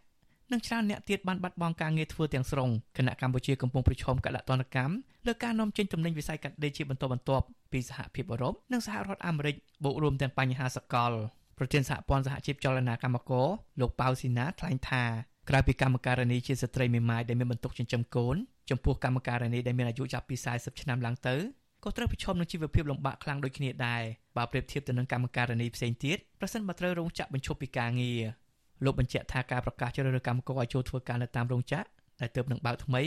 និងច្រើនអ្នកទៀតបានបាត់បង់ការងារធ្វើទាំងស្រុងគណៈកម្ពុជាកំពុងប្រឈមកលតនកម្មលើការនាំចេញទំនិញវិស័យកាត់ដេរជាបន្តបន្ទាប់ពីសហភាពអឺរ៉ុបនិងសហរដ្ឋអាមេរិកបូករួមទាំងបញ្ហាសកលប្រធានសហព័ន្ធសហជីពចលនាកម្មករលោកប៉ៅស៊ីណាថ្លែងថា ក្រៅពីកម្មការនីជាស្ត្រីមេម៉ាយដែលមានបន្ទុកចិញ្ចឹមកូនចំពោះកម្មការនីដែលមានអាយុចាប់ពី40ឆ្នាំឡើងទៅក៏ត្រូវប្រឈមនឹងជីវភាពលំបាកខ្លាំងដូចគ្នាដែរបើប្រៀបធៀបទៅនឹងកម្មការនីផ្សេងទៀតប្រសិនបើត្រូវរងចាក់បញ្ឈប់ពីការងារលោកបញ្ជាក់ថាការប្រកាសជ្រើសរើសកម្មករឲ្យចូលធ្វើការនៅតាមរោងចក្រដែលទើបនឹងបើកថ្មី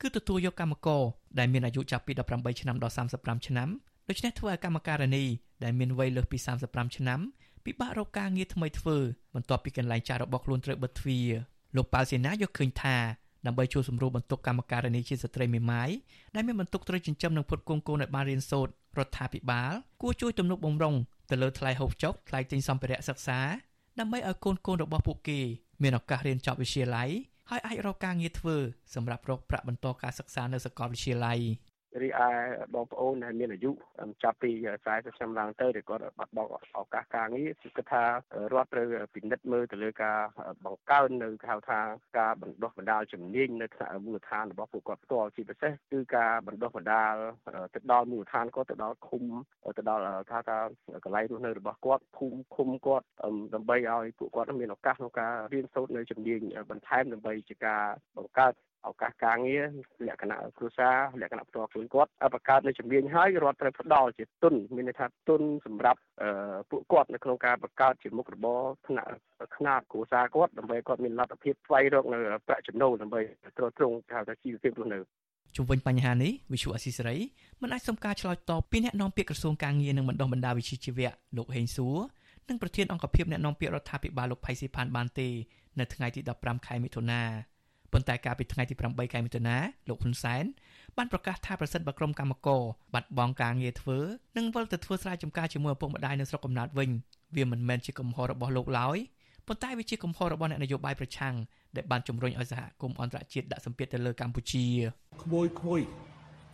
គឺទទួលយកកម្មករដែលមានអាយុចាប់ពី18ឆ្នាំដល់35ឆ្នាំដូច្នេះធ្វើឲ្យកម្មការនីដែលមានវ័យលើសពី35ឆ្នាំពិបាករកការងារថ្មីធ្វើបន្ទាប់ពីកន្លែងចាស់របស់ខ្លួនត្រូវបិទទ្វារ លោកប៉ាល់សេណាយកឃើញថាដើម្បីជួយសម្រួលបន្ទុកកម្មការនីជាស្ត្រីមេម៉ាយដែលមានបន្ទុកត្រូវចិញ្ចឹមនិងផ្គត់ផ្គង់កូនឲ្យបានរៀនសូត្ររដ្ឋាភិបាលគួរជួយទំនុកបំរុងទៅលើថ្លៃហូបចុកថ្លៃទិញសម្ភារៈសិក្សាដើម្បីឲ្យកូនកូនរបស់ពួកគេមានឱកាសរៀនចប់វិទ្យាល័យហើយអាចរកការងារធ្វើសម្រាប់រកប្រាក់បន្តការសិក្សានៅសាកលវិទ្យាល័យ
រីឯបងប្អូនដែលមានអាយុចាប់ពី40ឆ្នាំឡើងទៅដែលគាត់បាត់បង់ឱកាសការងារគឺគិតថារដ្ឋត្រូវពិនិត្យមើលទៅលើការបង្កើននៅគេហៅថាការបណ្ដុះបណ្ដាលជំនាញនៅថ្នាក់មូលដ្ឋានរបស់ពួកគាត់ផ្ទាល់ជាពិសេសគឺការបណ្ដុះបណ្ដាលទៅដល់មូលដ្ឋានគាត់ទៅដល់ឃុំទៅដល់ថាថាកន្លែងរស់នៅរបស់គាត់ភូមិឃុំគាត់ដើម្បីឲ្យពួកគាត់មានឱកាសក្នុងការរៀនសូត្រនៅជំនាញបន្ថែមដើម្បីជាការបង្កើត ឱកាសការងារលក្ខណៈគ្រួសារលក្ខណៈផ្ទាល់ខ្លួនគាត់បង្កើតនៅជំនាញហើយរដ្ឋត្រូវផ្ដល់ជាទុនមានន័យថាទុនសម្រាប់ពួកគាត់នៅក្នុងការបង្កើតជាមុខរបរថ្នាក់ຂ្នាតគ្រួសារគាត់ដើម្បីគាត់មានលទ្ធភាពស្វែងរកនៅប្រាក់ចំណូលដើម្បីទ្រទ្រង់ថាជីវភាពរស់នៅ
ជំវិញបញ្ហានេះវិសុអស៊ីសេរីមិនអាចសុំការឆ្លើយតបពីអ្នកនាំពាក្យក្រសួងការងារនិងបណ្ដុះបណ្ដាវិជ្ជាជីវៈលោកហេងសួរនិងប្រធានអង្គភិបអ្នកនាំពាក្យរដ្ឋាភិបាលលោកផៃស៊ីផានបានទេនៅថ្ងៃទី15ខែមិថុនា ប៉ុន្តែកាលពីថ្ងៃទី8ខែមិថុនាលោកហ៊ុនសែនបានប្រកាសថាប្រសិនបើក្រុមកម្មករបាត់បង់ការងារធ្វើនិងវិលទៅធ្វើស្រែចម្ការជាមួយឪពុកម្ដាយនៅស្រុកកំណើតវិញវាមិនមែនជាកំហុសរបស់លោកឡើយប៉ុន្តែវាជាកំហុសរបស់អ្នកនយោបាយប្រឆាំងដែលបានជំរុញឲ្យសហគមន៍អន្តរជាតិដាក់សម្ពាធទៅលើកម្ពុជា
ក្មួយក្មួយ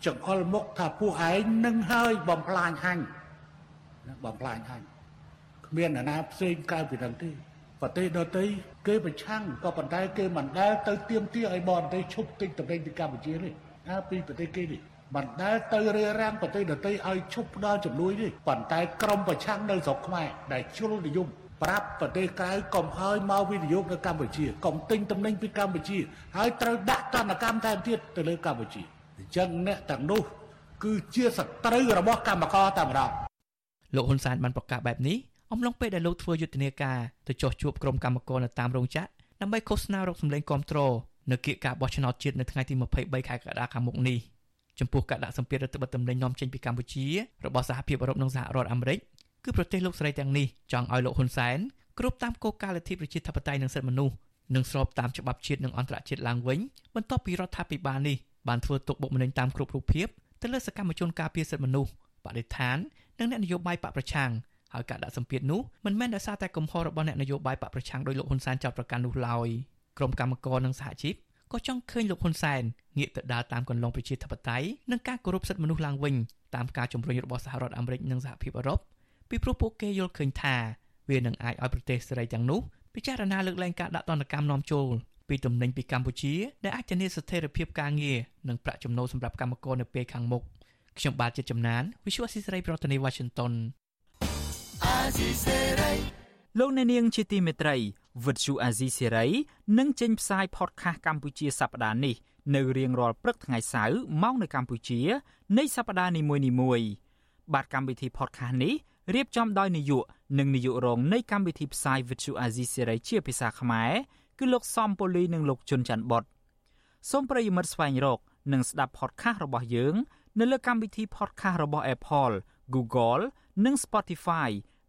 ចង្អុលមុខថាពួកឯងនឹងហើយបំផ្លាញហាញ់បំផ្លាញហាញ់គ្មានអ្នកណាផ្សេងក្រៅពីនឹងទេ ប្រទេសដទៃគេប្រឆាំងក៏ប៉ុន្តែគេមិនដែលទៅទៀមទាឲ្យបរទេសឈប់ទិញតំណែងពីកម្ពុជានេះណាពីប្រទេសគេនេះមិនដែលទៅរារាំងប្រទេសដទៃឲ្យឈប់ផ្ដល់ជំនួយនេះប៉ុន្តែក្រមប្រឆាំងនៅស្រុកខ្មែរដែលជ្រុលនិយមប្រាប់ប្រទេសក្រៅកុំឲ្យមកវិនិយោគនៅកម្ពុជាកុំទិញតំណែងពីកម្ពុជាហើយត្រូវដាក់ទណ្ឌកម្មថែមទៀតទៅលើកម្ពុជាអញ្ចឹងអ្នកទាំងនោះគឺជាសត្រូវរបស់កម្មករតែម្ដង
លោកហ៊ុនសែនបានប្រកាសបែបនេះ អំឡុងពេលដែលលោកធ្វើយុទ្ធនាការទៅចោះជួបក្រុមកម្មករនៅតាមរោងចក្រដើម្បីឃោសនារកសម្លេងគ្រប់គ្រងនៅគៀកការបោះឆ្នោតជាតិនៅថ្ងៃទី23ខែកក្កដាខាងមុខនេះចំពោះការដាក់សម្ពាធរដ្ឋបတ်តម្លៃនាំចេញពីកម្ពុជារបស់សហភាពអឺរ៉ុបនិងសហរដ្ឋអាមេរិកគឺប្រទេសលោកស្រីទាំងនេះចង់ឲ្យលោកហ៊ុនសែនគ្រប់តាមគោលការណ៍លទ្ធិប្រជាធិបតេយ្យនិងសិទ្ធិមនុស្សនិងស្របតាមច្បាប់ជាតិនិងអន្តរជាតិឡើងវិញបន្ទាប់ពីរដ្ឋាភិបាលនេះបានធ្វើទុកបុកម្នេញតាមគ្រប់រូបភាពទៅលើសកម្មជនការពារសិទ្ធិមនុស្សបដិឋាននិងអ្នកនយោបាយបកប្រឆាំង ហើយការដាក់សម្ពាធនោះមិនមែនដោយសារតែកំហុសរបស់អ្នកនយោបាយបកប្រឆាំងដោយលោកហ៊ុនសែនចោទប្រកាន់នោះឡើយក្រុមកម្មករនិងសហជីពក៏ចង់ឃើញលោកហ៊ុនសែនងាកទៅដើរតាមគន្លងប្រជាធិបតេយ្យនិងការគោរពសិទ្ធិមនុស្សឡើងវិញតាមការជំរុញរបស់សហរដ្ឋអាមេរិកនិងសហភាពអឺរ៉ុបពីព្រោះពួកគេយល់ឃើញថាវានឹងអាចឲ្យប្រទេសសេរីទាំងនោះពិចារណាលើកលែងការដាក់ទណ្ឌកម្មនាំចូលពីទំនិញពីកម្ពុជាដែលអាចធានាស្ថិរភាពការងារនិងប្រាក់ចំណូលសម្រាប់កម្មករនៅពេលខាងមុខខ្ញុំបាទជាចំណាន Visual Society ប្រធានាទី Washington
លោកអ្នកនាងជាទីមេត្រីវិទ្យុអាស៊ីសេរីនឹងចេញផ្សាយ podcast កម្ពុជាសប្តាហ៍នេះនៅរៀងរាល់ព្រឹកថ្ងៃសៅរ៍ម៉ោងនៅកម្ពុជា នៃសប្តាហ៍នីមួយៗបាទកម្មវិធី podcast នេះរៀបចំដោយនាយកនិងនាយករងនៃកម្មវិធីផ្សាយ Vithu Azizi Serai ជាភាសាខ្មែរគឺលោកសំពូលីនិងលោកជុនច័ន្ទបតសូមប្រិយមិត្តស្វែងរក និងស្ដាប់ podcast របស់យើង នៅលើកម្មវិធី podcast របស់ Apple, Google និង Spotify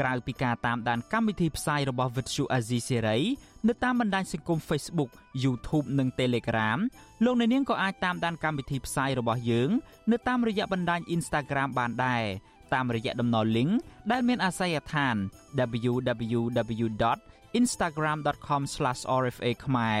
ក្រៅពីការតាមដានកម្មវិធីផ្សាយរបស់ Vuthu Azizi Serai នៅតាមបណ្ដាញសង្គម Facebook YouTube និង Telegram លោកអ្នកនាងក៏អាចតាមដានកម្មវិធីផ្សាយរបស់យើង នៅតាមរយៈបណ្ដាញ Instagram បានដែរតាមរយៈតំណ link ដែលមានអាសយដ្ឋាន www.instagram.com/rfa ខ្មែរ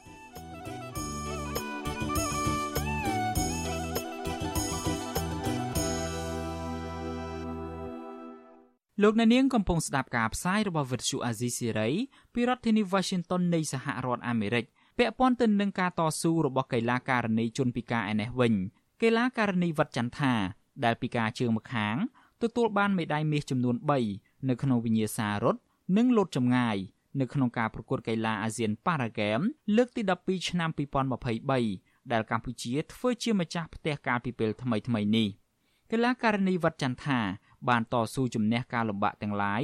លោកអ្នកនាងកំពុងស្ដាប់ការផ្សាយរបស់វិទ្យុអាស៊ីសេរីពីរដ្ឋធានី Washington នៃសហរដ្ឋអាមេរិកពាក់ព័ន្ធទៅនឹងការតស៊ូរបស់កីឡាករនីជនពិការឯនេះវិញកីឡាករនីវត្តចន្ទថា ដែលពិការជើងម្ខាងទទួលបានមេដាយមាសចំនួន3នៅក្នុងវិញ្ញាសារត់និងលោតចម្ងាយនៅក្នុងការប្រកួតកីឡាអាស៊ានប៉ារ៉ាហ្គេមលើកទី12ឆ្នាំ2023ដែលកម្ពុជាធ្វើជាម្ចាស់ផ្ទះកាលពីពេលថ្មីៗនេះកីឡាករនីវត្តចន្ទថា បានតស៊ូជំនះការលំបាកទាំងឡាយ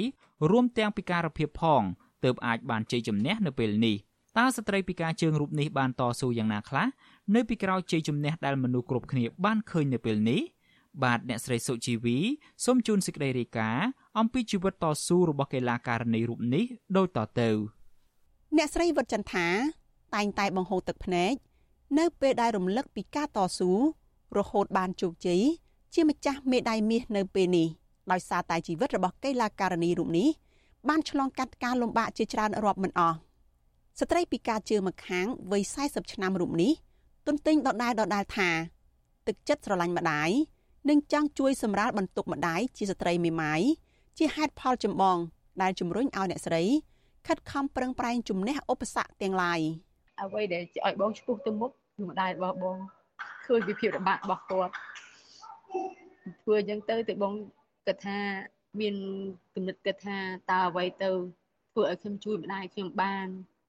រួមទាំងពិការភាពផងទើបអាចបានជ័យជំនះនៅពេលនេះតើស្ត្រីពិការជើងរូបនេះបានតស៊ូយ៉ាងណាខ្លះនៅពីក្រោយជ័យជំនះដែលមនុស្សគ្រប់គ្នាបានឃើញនៅពេលនេះបាទអ្នកស្រីសុជីវីសូមជូនសេចក្តីរាយការណ៍អំពីជីវិតតស៊ូរបស់កីឡាករនីរូបនេះដូចតទៅ
អ្នកស្រីវឌ្ឍចន្ទថាតែងតែបង្ហូរទឹកភ្នែកនៅពេលដែលរំលឹកពីការតស៊ូរហូតបានជោគជ័យជាម្ចាស់មេដាយមាសនៅពេលនេះ ដោយសារតែជីវិតរបស់កីឡាករនីរូបនេះបានឆ្លងកាត់ការលំបាកជាច្រើនរាប់មិនអស់ស្ត្រីពិការជើងម្ខាងវ័យ40ឆ្នាំរូបនេះទន្ទិញដដែលដដែលថា ទឹកចិត្តស្រឡាញ់ម្ដាយនិងចង់ជួយសម្រាលបន្ទុកម្ដាយជាស្ត្រីមេម៉ាយជាហេតុផលចម្បងដែលជំរុញឲ្យអ្នកស្រីខិតខំប្រឹងប្រែងជំនះឧបសគ្គទាំងឡាយ
អ្វីដែលឲ្យបងឈ្មោះទៅមុខគឺម្ដាយរបស់បងឃើញពីភាពលំបាករបស់គាត់ធ្វើអញ្ចឹងទៅទៅបង គិតថាមានគំនិតគិតថាតើអ្វីទៅធ្វើឲ្យខ្ញុំជួយម្ដាយខ្ញុំបាន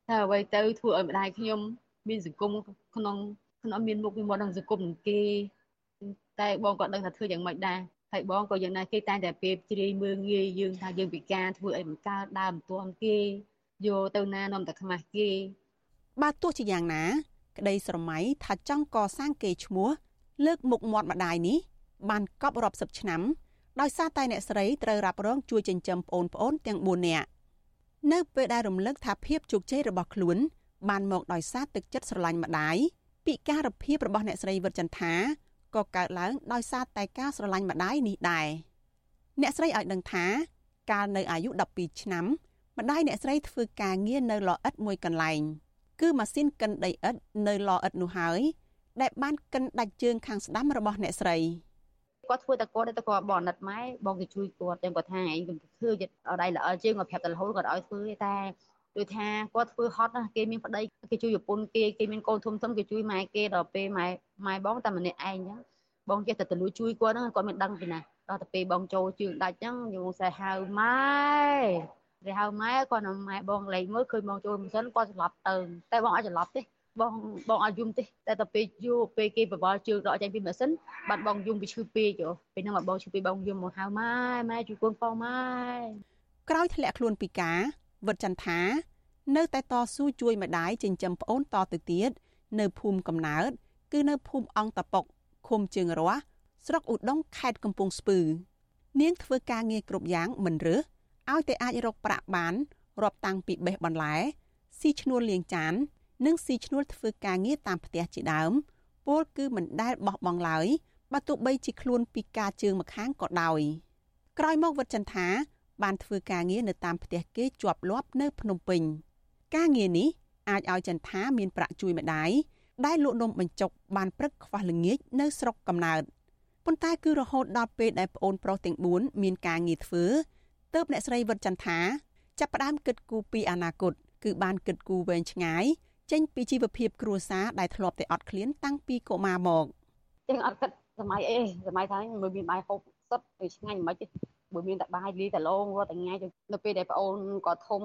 តើអ្វីទៅធ្វើឲ្យម្ដាយខ្ញុំមានសង្គមក្នុងក្នុងមានមុខមានមាត់ក្នុងសង្គមនឹងគេតែបងក៏ដឹងថាធ្វើយ៉ាងម៉េចដែរហើយបងក៏យ៉ាងណាគេតែតែពេលជ្រាយមើងងាយយើងថាយើងពិការធ្វើអីមិនកើតដើមមិនទាន់គេយកទៅណានាំតែខ្មាស់គេ
បាទទោះជាយ៉ាងណា ក្តីស្រមៃថាចង់កសាងគេឈ្មោះលើកមុខមាត់ម្ដាយនេះបានកប់រាប់សិបឆ្នាំ ដោយសារតែអ្នកស្រីត្រូវរ៉ាប់រងជួយចិញ្ចឹមប្អូនប្អូនទាំង4នាក់នៅពេលដែលរំលឹកថាភាពជោគជ័យរបស់ខ្លួន បានមកដោយសារទឹកចិត្តស្រឡាញ់ម្ដាយពិការភាពរបស់អ្នកស្រីវិតចន្ទថាក៏កើតឡើងដោយសារតែការស្រឡាញ់ម្ដាយនេះដែរអ្នកស្រីឲ្យដឹងថាកាលនៅអាយុ12ឆ្នាំម្ដាយអ្នកស្រីធ្វើការងារនៅលអិតមួយកន្លែង គឺម៉ាស៊ីនកិនដីឥដ្ឋនៅលអិតនោះហើយដែលបានកិនដាច់ជើងខាងស្ដាំរបស់អ្នកស្រី
គាត់ធ្វើតែគាត់តែគាត់បងណិតម៉ែបងទៅជួយគាត់ចឹងគាត់ថាឯងខ្ញុំធ្វើចិត្តអត់ដៃល្អជើងគាត់ប្រាប់តែរហូតគាត់ឲ្យធ្វើតែដូចថាគាត់ធ្វើហត់ណាគេមានប្តីគេជួយប្រពន្ធគេគេមានកូនធំធំគេជួយម៉ែគេដល់ពេលម៉ែម៉ែបងតែម្នាក់ឯងចឹងបងចេះតែទៅលួចជួយគាត់ហ្នឹងគាត់មានដឹងពីណាដល់ទៅពេលបងចូលជើងដាច់ចឹងយងសែហៅម៉ែគេហៅម៉ែគាត់នៅម៉ែបងលេងមើលឃើញបងចូលម៉ាស៊ីនគាត់ច្រឡប់ទៅតែបងអាចច្រឡប់ទេ បងបងអាចយំទេតែទៅពេលយូរពេលគេបបល់ជើងដកចេញពីម៉ាស៊ីនបាត់បងយំពីឈឺពេកពេលហ្នឹងបងឈឺពេកបងយំមកហៅម៉ែម៉ែជួយកូនផងម៉ែ
ក្រោយធ្លាក់ខ្លួនពីការវិតចន្ទថានៅតែតស៊ូជួយម្ដាយចិញ្ចឹមប្អូនតទៅទៀតនៅភូមិកំណើត គឺនៅភូមិអង្គតពុកឃុំជើងរស់ស្រុកឧដុង្គខេត្តកំពង់ស្ពឺ នាងធ្វើការងារគ្រប់យ៉ាងមិនរើសឲ្យតែអាចរកប្រាក់បានរាប់តាំងពីបេះបន្លែស៊ីឈ្នួលលាងចាន និងស៊ីឈ្នួលធ្វើការងារតាមផ្ទះជាដើមពលគឺមិនដែលបោះបង់ឡើយបើទោះបីជាខ្លួនពីការជើងម្ខាងក៏ដោយក្រោយមកវត្តចន្ទថា បានធ្វើការងារនៅតាមផ្ទះគេជាប់លាប់នៅភ្នំពេញ ការងារនេះអាចឲ្យចន្ទថាមានប្រាក់ជួយម្ដាយដែលលក់នំបញ្ចុកបានព្រឹកខ្វះល្ងាចនៅស្រុកកំណើតប៉ុន្តែគឺរហូតដល់ពេលដែលប្អូនប្រុសទាំង4មានការងារធ្វើទើបអ្នកស្រីវិតចន្ទថាចាប់ផ្ដើមគិតគូរពីអនាគតគឺបានគិតគូរវែងឆ្ងាយ ចេញពីជីវភាពគ្រួសារដែលធ្លាប់តែអត់ឃ្លានតាំងពីកុមារមក
ចឹងអត់គិតសម័យអេសម័យថាមើលមានបាយហូបសុទ្ធទៅឆ្ងាញ់មិនខ្មិចទេបើមានតែបាយលីតែឡងរាល់តែថ្ងៃនៅពេលដែលប្អូនគាត់ធំ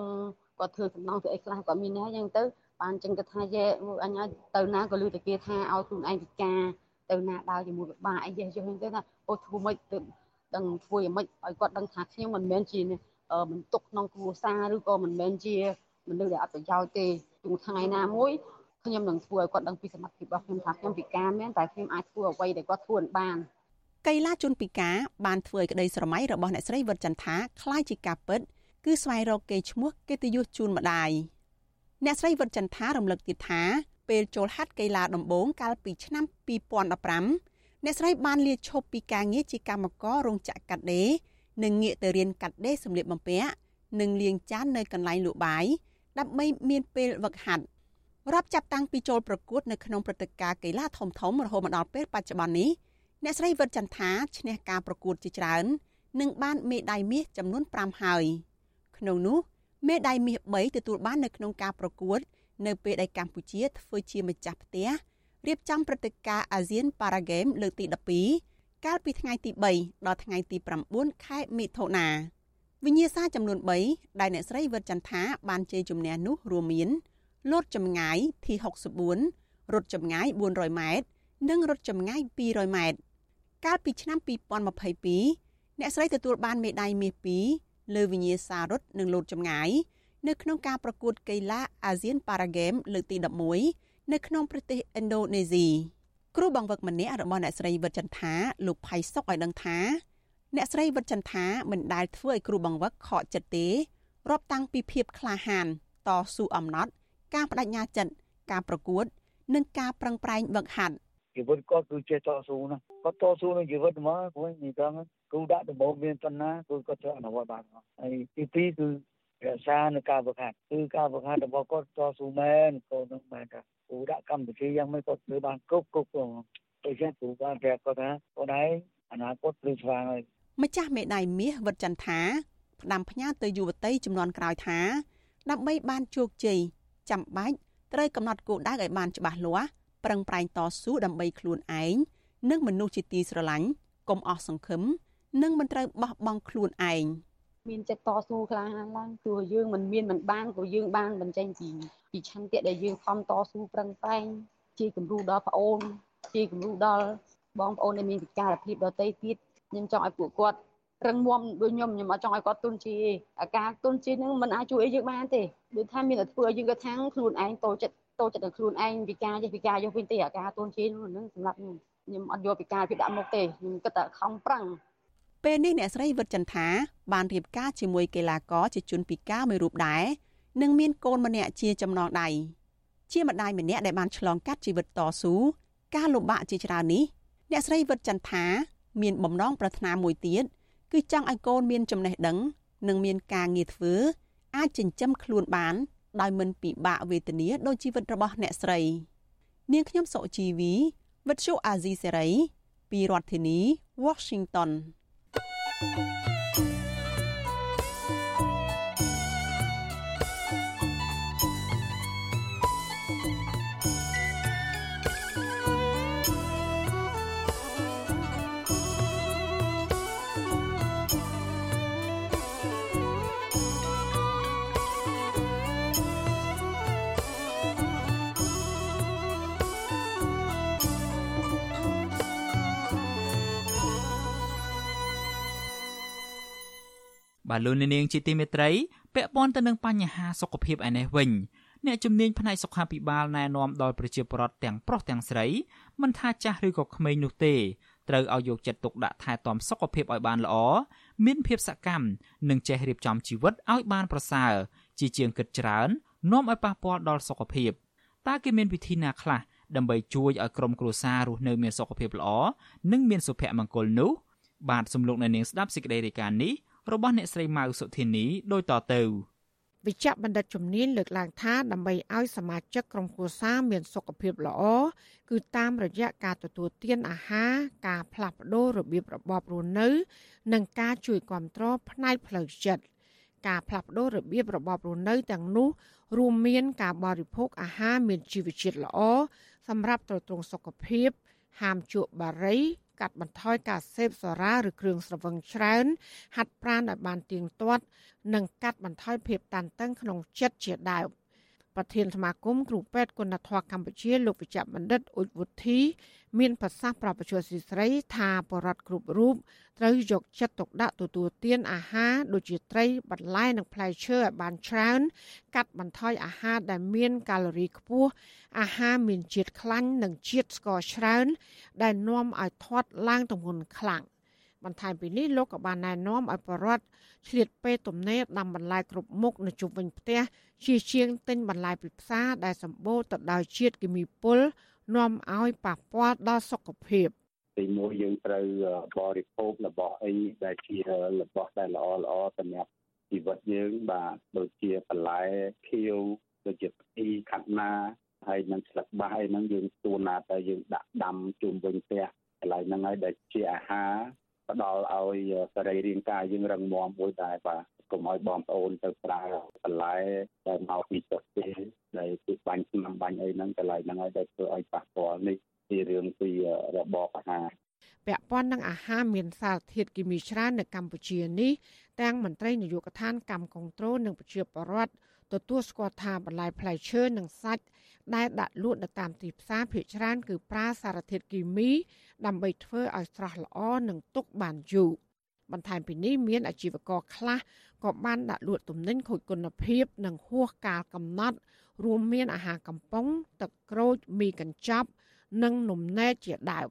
គាត់ធ្វើសំណងធ្វើអីខ្លះគាត់មានហើយចឹងទៅបានចឹងគាត់ថាយេអញទៅណាក៏លឺតែគេថាឲ្យខ្លួនឯងពិការទៅណាដើរជាមួយពិបាកអីយេយល់ទៅថាអូធ្វើមិនទៅដឹងធ្វើយ៉ាងម៉េចឲ្យគាត់ដឹងថាខ្ញុំមិនមែនជាបន្ទុកក្នុងគ្រួសារឬក៏មិនមែនជាមនុស្សដែលអត់ប្រយោជន៍ទេជួន ថ្ងៃណាមួយខ្ញុំនឹងធ្វើឲ្យគាត់ដឹងពីសមត្ថភាពរបស់ខ្ញុំថាខ្ញុំពិការមែនតែខ្ញុំអាចធ្វើអ្វីដែលគាត់ធ្វើបាន
កីឡាជនពិការបានធ្វើឲ្យក្តីស្រមៃរបស់អ្នកស្រីវិតចន្ទថាคล้ายជាការពិតគឺស្វែងរកកេរ្តិ៍ឈ្មោះកិត្តិយសជូនម្ដាយអ្នកស្រីវិតចន្ទថារំលឹកទៀតថា ពេលចូលហាត់កីឡាដំបូងកាលពីឆ្នាំ2015អ្នកស្រីបានលាឈប់ពីការងារជាកម្មកររោងចក្រកាត់ដេរនិងងាកទៅរៀនកាត់ដេរសម្លៀកបំពាក់និងលាងចាននៅកន្លែងលក់បាយ ដើម្បីមានពេលវឹកហាត់រាប់ចាប់តាំងពីចូលប្រកួតនៅក្នុងព្រឹត្តិការណ៍កីឡាធំធំរហូតមកដល់ពេលបច្ចុប្បន្ននេះអ្នកស្រីវិតចន្ទថាឈ្នះការប្រកួតជាច្រើននិងបានមេដាយមាសចំនួន5ហើយក្នុងនោះមេដាយមាស3ទទួលបាននៅក្នុងការប្រកួត នៅពេលដែលកម្ពុជាធ្វើជាម្ចាស់ផ្ទះរៀបចំព្រឹត្តិការណ៍អាស៊ានប៉ារ៉ាហ្គេមលើកទី12កាលពីថ្ងៃទី3ដល់ថ្ងៃទី9ខែមិថុនា វិញ្ញាសាចំនួន3ដែលអ្នកស្រីវិតចន្ទថាបានជ័យជំនះនោះរួមមានលោតចម្ងាយ T64 រត់ចម្ងាយ400ម៉ែត្រនិងរត់ចម្ងាយ200ម៉ែត្រកាលពីឆ្នាំ2022អ្នកស្រីទទួលបានមេដាយមាស2លើវិញ្ញាសារត់និងលោតចម្ងាយ នៅក្នុងការប្រកួតកីឡាអាស៊ានប៉ារ៉ាហ្គេមលើកទី11នៅក្នុងប្រទេសឥណ្ឌូនេស៊ីគ្រូបង្វឹកម្នាក់របស់អ្នកស្រីវិតចន្ទថាលោកផៃសុកឲ្យដឹងថា អ្នកស្រីវិតចន្ទថាមិនដែលធ្វើឲ្យគ្រូបង្វឹកខកចិត្តទេរាប់តាំងពីភាពក្លាហាន តស៊ូអំណត់ ការបដិញ្ញាចិត្តការប្រកួត និងការប្រឹងប្រែងវឹកហាត់
ជីវិតគាត់គឺចេះតស៊ូណាគាត់តស៊ូនឹងជីវិតមកព្រោះនិយាយទៅគូដាក់ដំបូងមានប៉ុណ្ណាគឺគាត់ត្រូវអនុវត្តបានហើយទីពីរគឺរក្សានៅការវឹកហាត់គឺការវឹកហាត់របស់គាត់តស៊ូមែនគាត់នឹងមែនថាគូដាក់កម្មវិធីយ៉ាងម៉េចគាត់ធ្វើបានគ្រប់គ្រប់ព្រោះដូច្នេះគ្រូបានប្រាប់គាត់ថាគាត់ឯងអនាគតព្រឺស្វាងហើយ
ម្ចាស់មេដាយមាសវិតចន្ទថាផ្ដាំផ្ញើទៅយុវតីចំនួនក្រោយថា ដើម្បីបានជោគជ័យចាំបាច់ត្រូវកំណត់គោលដៅឲ្យបានច្បាស់លាស់ប្រឹងប្រែងតស៊ូដើម្បីខ្លួនឯងនិងមនុស្សជាទីស្រឡាញ់កុំអស់សង្ឃឹមនិងមិនត្រូវបោះបង់ខ្លួនឯង
មានចិត្តតស៊ូខ្លាំងឡើងទោះយើងមិនមានមិនបានក៏យើងបានបញ្ចេញពីពីឆន្ទៈដែលយើងខំតស៊ូប្រឹងប្រែងជាគំរូដល់ប្អូនជាគំរូដល់បងប្អូនដែលមានពិការភាពដទៃទៀត ខ្ញុំចង់ឲ្យពួកគាត់រឹងមាំដូចខ្ញុំខ្ញុំអត់ចង់ឲ្យគាត់ទុនជាអាការទុនជានឹងមិនអាចជួយឲ្យយើងបានទេដូចថាមានតែធ្វើឲ្យយើងគាត់ថាំងខ្លួនឯងតូចចិត្តតូចចិត្តដល់ខ្លួនឯងពិការចេះពិការយកវិញទេអាការទុនជានឹងសម្រាប់ខ្ញុំខ្ញុំអត់យកពិការពីដាក់មុខទេខ្ញុំគិតតែខំប្រឹង
ពេលនេះអ្នកស្រីវិតចន្ទថាបានរៀបការជាមួយ កីឡាករជាជនពិការមួយរូបដែរនិងមានកូនម្នាក់ជាចំណងដៃជាម្ដាយម្នាក់ដែលបានឆ្លងកាត់ជីវិតតស៊ូការលំបាកជាច្រើននេះអ្នកស្រីវិតចន្ទថា មានបំណងប្រាថ្នាមួយទៀតគឺចង់ឲ្យកូនមានចំណេះដឹង និងមានការងារធ្វើអាចចិញ្ចឹមខ្លួនបាន ដោយមិនពិបាកវេទនាដូចជីវិតរបស់អ្នកស្រី នាងខ្ញុំសុជីវីវិទ្យុអាស៊ីសេរីពីរដ្ឋធានី Washington thank you បាទលោកនាងជាទីមេត្រីពាក់ព័ន្ធទៅនឹងបញ្ហាសុខភាពឯនេះវិញអ្នកជំនាញផ្នែកសុខាភិបាលណែនាំដល់ប្រជាពលរដ្ឋទាំងប្រុសទាំងស្រីមិនថាចាស់ឬក៏ក្មេងនោះទេត្រូវឲ្យយកចិត្តទុកដាក់ថែទាំសុខភាពឲ្យបានល្អមានភាពសកម្មនិងចេះរៀបចំជីវិតឲ្យបានប្រសើរជាជាងគិតច្រើននាំឲ្យប៉ះពាល់ដល់សុខភាពតើគេមានវិធីណាខ្លះដើម្បីជួយឲ្យក្រុមគ្រួសាររស់នៅមានសុខភាពល្អនិងមានសុភមង្គលនោះបាទសំលោកនៅនាងស្ដាប់សេចក្តីរាយការណ៍នេះ របស់អ្នកស្រីម៉ៅសុធានីដូចតទៅ
វិជ្ជបណ្ឌិតជំនាញលើកឡើងថាដើម្បីឲ្យសមាជិកក្រុមគ្រួសារមានសុខភាពល្អគឺតាមរយៈការទទួលទានអាហារការផ្លាស់ប្ដូររបៀបរបបរស់នៅ និងការជួយគ្រប់គ្រងផ្នែកផ្លូវចិត្តការផ្លាស់ប្ដូររបៀបរបបរស់នៅទាំងនោះរួមមានការបរិភោគអាហារមានជីវជាតិល្អសម្រាប់ទ្រទ្រង់សុខភាព ហាមជក់បារី កាត់បន្ថយការសេពសារាឬគ្រឿងស្រវឹងច្រើន ហាត់ប្រាណឲ្យបានទៀងទាត់ និងកាត់បន្ថយភាពតានតឹងក្នុងចិត្តជាដើម ប្រធានសមាគមគ្រូពេទ្យគុណធម៌កម្ពុជាលោកវិជ្ជបណ្ឌិតអ៊ុចវុធី មានប្រសាសន៍ប្រាប់ប្រជាស៊ីស្រីថាបរដ្ឋគ្រប់រូបត្រូវយកចិត្តទុកដាក់ទទួលទានអាហារដូចជាត្រីបន្លែនិងផ្លែឈើឲ្យបានច្រើនកាត់បន្ថយអាហារដែលមានកាឡូរីខ្ពស់អាហារមានជាតិខ្លាញ់និងជាតិស្ករច្រើន ដែលនាំឲ្យធាត់ឡើងទម្ងន់ខ្លាំង បន្ថែមពីនេះលោកក៏បានណែនាំឲ្យបរដ្ឋឆ្លៀតពេលទំនេរដាំបន្លែគ្រប់មុខនៅជុំវិញផ្ទះជាជាងទិញបន្លែពីផ្សារដែលសម្បូរទៅដោយជាតិគីមីពុលនាំឲ្យប៉ះពាល់ដល់សុខភាព
ទីមួយយើងត្រូវបរិភោគរបស់អីដែលជារបស់ដែលល្អល្អសម្រាប់ជីវិតយើងបាទដូចជាបន្លែខៀវដូចជាផ្ទីខាត់ណាហើយនឹងស្លឹកបាសអីហ្នឹងយើងទួណាទៅយើងដាក់ដាំជុំវិញផ្ទះកន្លែងហ្នឹងហើយដែលជាអាហារ ផ្ដល់ឲ្យសរីរាង្គកាយយើងរឹងមាំមួយដែរបាទកុំឲ្យបងប្អូនទៅប្រើបន្លែដែលមកពីប្រទេសដែលពីបាញ់ឆ្នាំបាញ់អីហ្នឹងកន្លែងហ្នឹងឲ្យដែលធ្វើឲ្យប៉ះពាល់នេះជារឿងពីរបបអាហារ
ពាក់ព័ន្ធនឹងអាហារមានសារធាតុគីមីច្រើននៅកម្ពុជានេះទាំងមន្ត្រីនយោបាយកឋានកម្មគងត្រូលនិងប្រជាពលរដ្ឋទទួលស្គាល់ថាបន្លែផ្លែឈើនិងសាច់ ដែលដាក់លក់នៅតាមទីផ្សារភាគច្រើនគឺប្រើសារធាតុគីមី ដើម្បីធ្វើឲ្យស្រស់ល្អនិងទុកបានយូរបន្ថែមពីនេះមានអាជីវករខ្លះក៏បានដាក់លក់ទំនិញខូចគុណភាព និងហួសកាលកំណត់ រួមមានអាហារកំប៉ុង ទឹកក្រូចមីកញ្ចប់ និងនំនែកជាដើម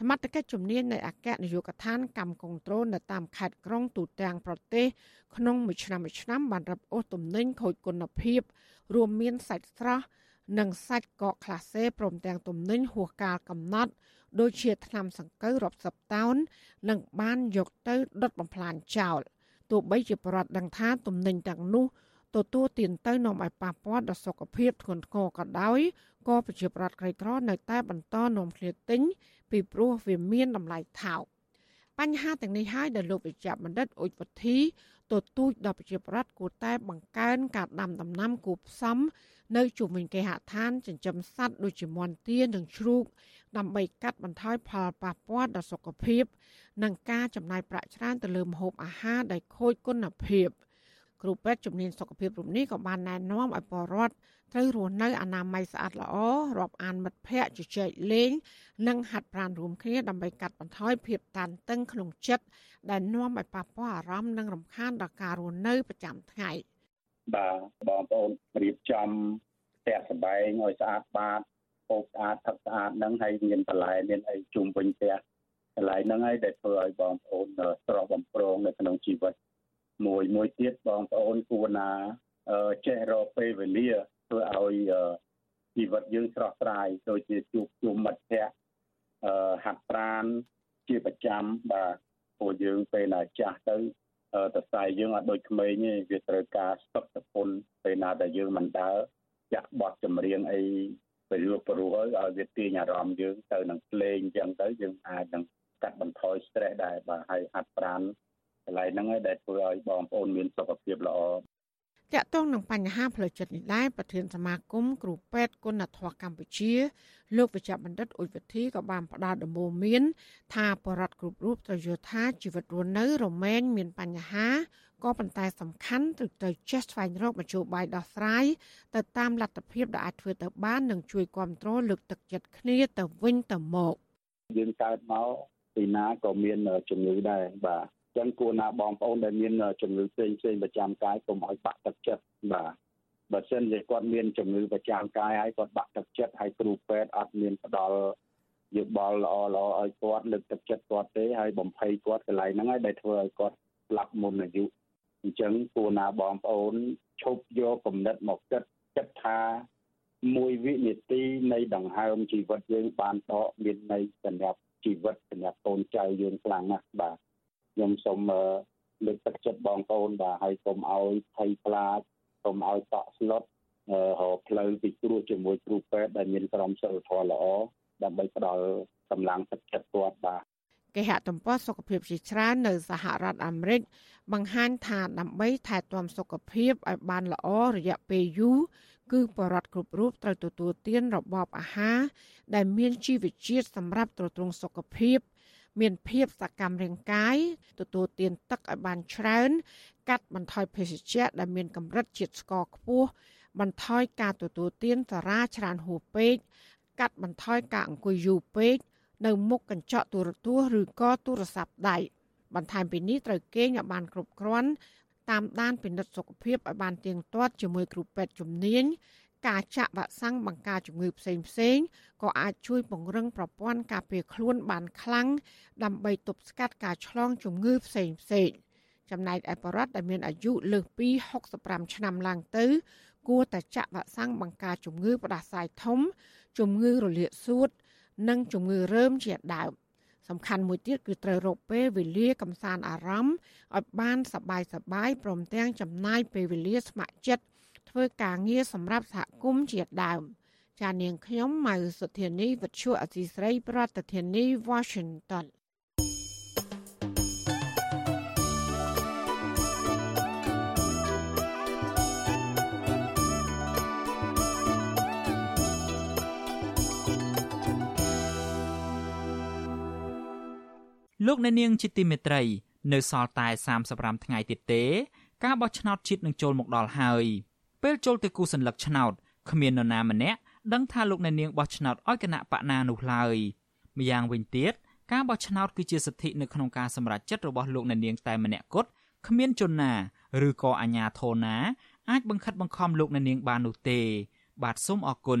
សមត្ថកិច្ចជំនាញនៃអគ្គនាយកដ្ឋានកម្មគងត្រូលនៅតាមខេត្តក្រុងទូទាំងប្រទេសក្នុងមួយឆ្នាំមួយឆ្នាំបានរឹបអូសទំនិញខូចគុណភាព រួមមានសាច់ស្រស់ និងសាច់កកក្លាសេព្រមទាំងទំនិញហួសកាលកំណត់ ដូចជាថ្នាំសង្កូវរាប់សិបតោននិងបានយកទៅដុតបំផ្លាញចោលទោះបីជាប្រដ្ឋដឹងថាទំនិញទាំងនោះទទួលទានទៅនាំឲ្យប៉ះពាល់ដល់សុខភាពធ្ងន់ធ្ងរក៏ដោយក៏ប្រជាប្រដ្ឋក្រីក្រនៅតែបន្តនាំគ្នាទិញពីព្រោះវាមានតម្លៃថោកបញ្ហាទាំងនេះហើយដែលលោកវិជ្ជបណ្ឌិតអ៊ុចវុធីទទូចដល់ប្រជាប្រដ្ឋគួរតែបង្កើនការដាំដំណាំគួបផ្សំ នៅជុំវិញគេហដ្ឋានចិញ្ចឹមសត្វដូចជាមាន់ទានិងជ្រូក ដើម្បីកាត់បន្ថយផលប៉ះពាល់ដល់សុខភាព និងការចំណាយប្រាក់ច្រើនទៅលើម្ហូបអាហារដែលខូចគុណភាពគ្រូពេទ្យជំនាញសុខភាពរូបនេះក៏បានណែនាំឲ្យពលរដ្ឋត្រូវរស់នៅអនាម័យស្អាតល្អរាប់អានមិត្តភ័ក្តិជជែកលេង និងហាត់ប្រាណរួមគ្នាដើម្បីកាត់បន្ថយភាពតានតឹងក្នុងចិត្តដែលនាំឲ្យប៉ះពាល់អារម្មណ៍និងរំខានដល់ការរស់នៅប្រចាំថ្ងៃ
បាទបងប្អូនរៀបចំផ្ទះសម្បែងឲ្យស្អាតបាតពោកស្អាតផឹកស្អាតហ្នឹងហើយមានបន្លែមានអីជុំវិញផ្ទះកន្លែងហ្នឹងហើយដែលធ្វើឲ្យបងប្អូនស្រស់បំព្រងនៅក្នុងជីវិតមួយមួយទៀតបងប្អូនគួរណាចេះរកពេលវេលាធ្វើឲ្យជីវិតយើងស្រស់ស្រាយដូចជាជួបជុំមិត្តភ័ក្តិអឺហាត់ប្រាណជាប្រចាំបាទព្រោះយើងពេលណាចាស់ទៅ តសៃយើងអត់ដូចក្មេងទេវាត្រូវការស្តុកសពុនពេលណាដែលយើងមិនដើរចាក់បត់ចម្រៀងអីពេលរស់ព្រោះឲ្យវាទាញអារម្មណ៍យើងទៅនឹងភ្លេងអញ្ចឹងទៅយើងអាចនឹងកាត់បន្ថយ stress ដែរបាទហើយហាត់ប្រាណកន្លែងហ្នឹងឯងដែលធ្វើឲ្យបងប្អូនមានសុខភាពល្អ
តាក់ទងនឹងបញ្ហាផ្លូវចិត្តនេះដែរប្រធានសមាគមគ្រូពេទ្យគុណធម៌កម្ពុជា លោកវិជ្ជបណ្ឌិតអ៊ុយវិធីក៏បានផ្ដល់ដំបូន្មាន ថាបរដ្ឋគ្រប់រូបត្រូវយល់ថាជីវិតរស់នៅរមែងមានបញ្ហាក៏ប៉ុន្តែសំខាន់ត្រូវទៅចេះស្វែងរកមធ្យោបាយដោះស្រាយទៅតាមលទ្ធភាពដែលអាចធ្វើទៅបាននិងជួយគ្រប់គ្រងលើកទឹកចិត្តគ្នាទៅវិញទៅមក
យើងកើតមកពីណាក៏មានជំងឺដែរបាទ ចឹងគួរណាបងប្អូនដែលមានជំងឺផ្សេងផ្សេងប្រចាំកាយកុំឲ្យបាក់ទឹកចិត្តបាទបើសិនជាគាត់មានជំងឺប្រចាំកាយហើយគាត់បាក់ទឹកចិត្តហើយគ្រូពេទ្យអត់មានផ្ដល់យោបល់ល្អល្អឲ្យគាត់លើកទឹកចិត្តគាត់ទេហើយបំភ័យគាត់កន្លែងហ្នឹងហើយដែលធ្វើឲ្យគាត់ស្លាប់មុនអាយុអញ្ចឹងគួរណាបងប្អូនឈប់យកគំនិតមកគិតគិតថាមួយវិនាទីនៃដង្ហើមជីវិតយើងបានដកមានន័យសម្រាប់ជីវិតសម្រាប់កូនចៅយើងខ្លាំងណាស់បាទ ខ្ញុំសូមលើកទឹកចិត្តបងប្អូនបាទហើយកុំឲ្យភ័យខ្លាចកុំឲ្យតក់ស្លុតរកផ្លូវពិគ្រោះជាមួយគ្រូពេទ្យដែលមានក្រមសីលធម៌ល្អដើម្បីផ្ដល់កម្លាំងទឹកចិត្តគាត់បាទ
គេហទំព័រសុខភាពជាច្រើននៅសហរដ្ឋអាមេរិកបង្ហាញថាដើម្បីថែទាំសុខភាពឲ្យបានល្អរយៈពេលយូរគឺបរដ្ឋគ្រប់រូបត្រូវទទួលទានរបបអាហារដែលមានជីវជាតិសម្រាប់ទ្រទ្រង់សុខភាព មានភាពសកម្មរាងកាយទទួលទានទឹកឲ្យបានច្រើន កាត់បន្ថយភេសជ្ជៈដែលមានកម្រិតជាតិស្ករខ្ពស់បន្ថយការទទួលទានសារ៉ាច្រើនហួសពេកកាត់បន្ថយការអង្គុយយូរពេកនៅមុខកញ្ចក់ទូរទស្សន៍ឬក៏ទូរស័ព្ទដៃបន្ថែមពីនេះត្រូវគេងឲ្យបានគ្រប់គ្រាន់តាមដានពិនិត្យសុខភាពឲ្យបានទៀងទាត់ជាមួយគ្រូពេទ្យជំនាញ ការចាក់វ៉ាក់សាំងបង្ការជំងឺផ្សេងផ្សេងក៏អាចជួយពង្រឹងប្រព័ន្ធការពារខ្លួនបានខ្លាំងដើម្បីទប់ស្កាត់ការឆ្លងជំងឺផ្សេងផ្សេងចំណែកឯបរិវត្តដែលមានអាយុលើសពី65ឆ្នាំឡើងទៅ គួរតែចាក់វ៉ាក់សាំងបង្ការជំងឺផ្ដាសាយធំ ជំងឺរលាកសួត និងជំងឺរើមជាដើមសំខាន់មួយទៀតគឺត្រូវរកពេលវេលាកំសាន្តអារម្មណ៍ឲ្យបានសបាយសបាយព្រមទាំងចំណាយពេលវេលាស្ម័គ្រចិត្ត ធ្វើការងារសម្រាប់សហគមន៍ជាដើម ចានាងខ្ញុំម៉ៅសុធានីវិទ្យុអសីស្រី ប្រធានាធិបតី Washington
លោកអ្នកនាងជាទីមេត្រី នៅសល់តែ35ថ្ងៃទៀតទេ ការបោះឆ្នោតជាតិនឹងចូលមកដល់ហើយ ពេលចូលទៅគូសញ្ញកឆ្នោតគ្មាននរណាម្នាក់ដឹងថាលោកអ្នកនាងបោះឆ្នោតឲ្យគណៈបកណានោះឡើយម្យ៉ាងវិញទៀតការបោះឆ្នោតគឺជាសិទ្ធិនៅក្នុងការសម្រេចចិត្តរបស់លោកអ្នកនាងតែម្នាក់គត់គ្មានជនណាឬក៏អាជ្ញាធរណាអាចបង្ខិតបង្ខំលោកអ្នកនាងបាននោះទេ បាទសូមអរគុណ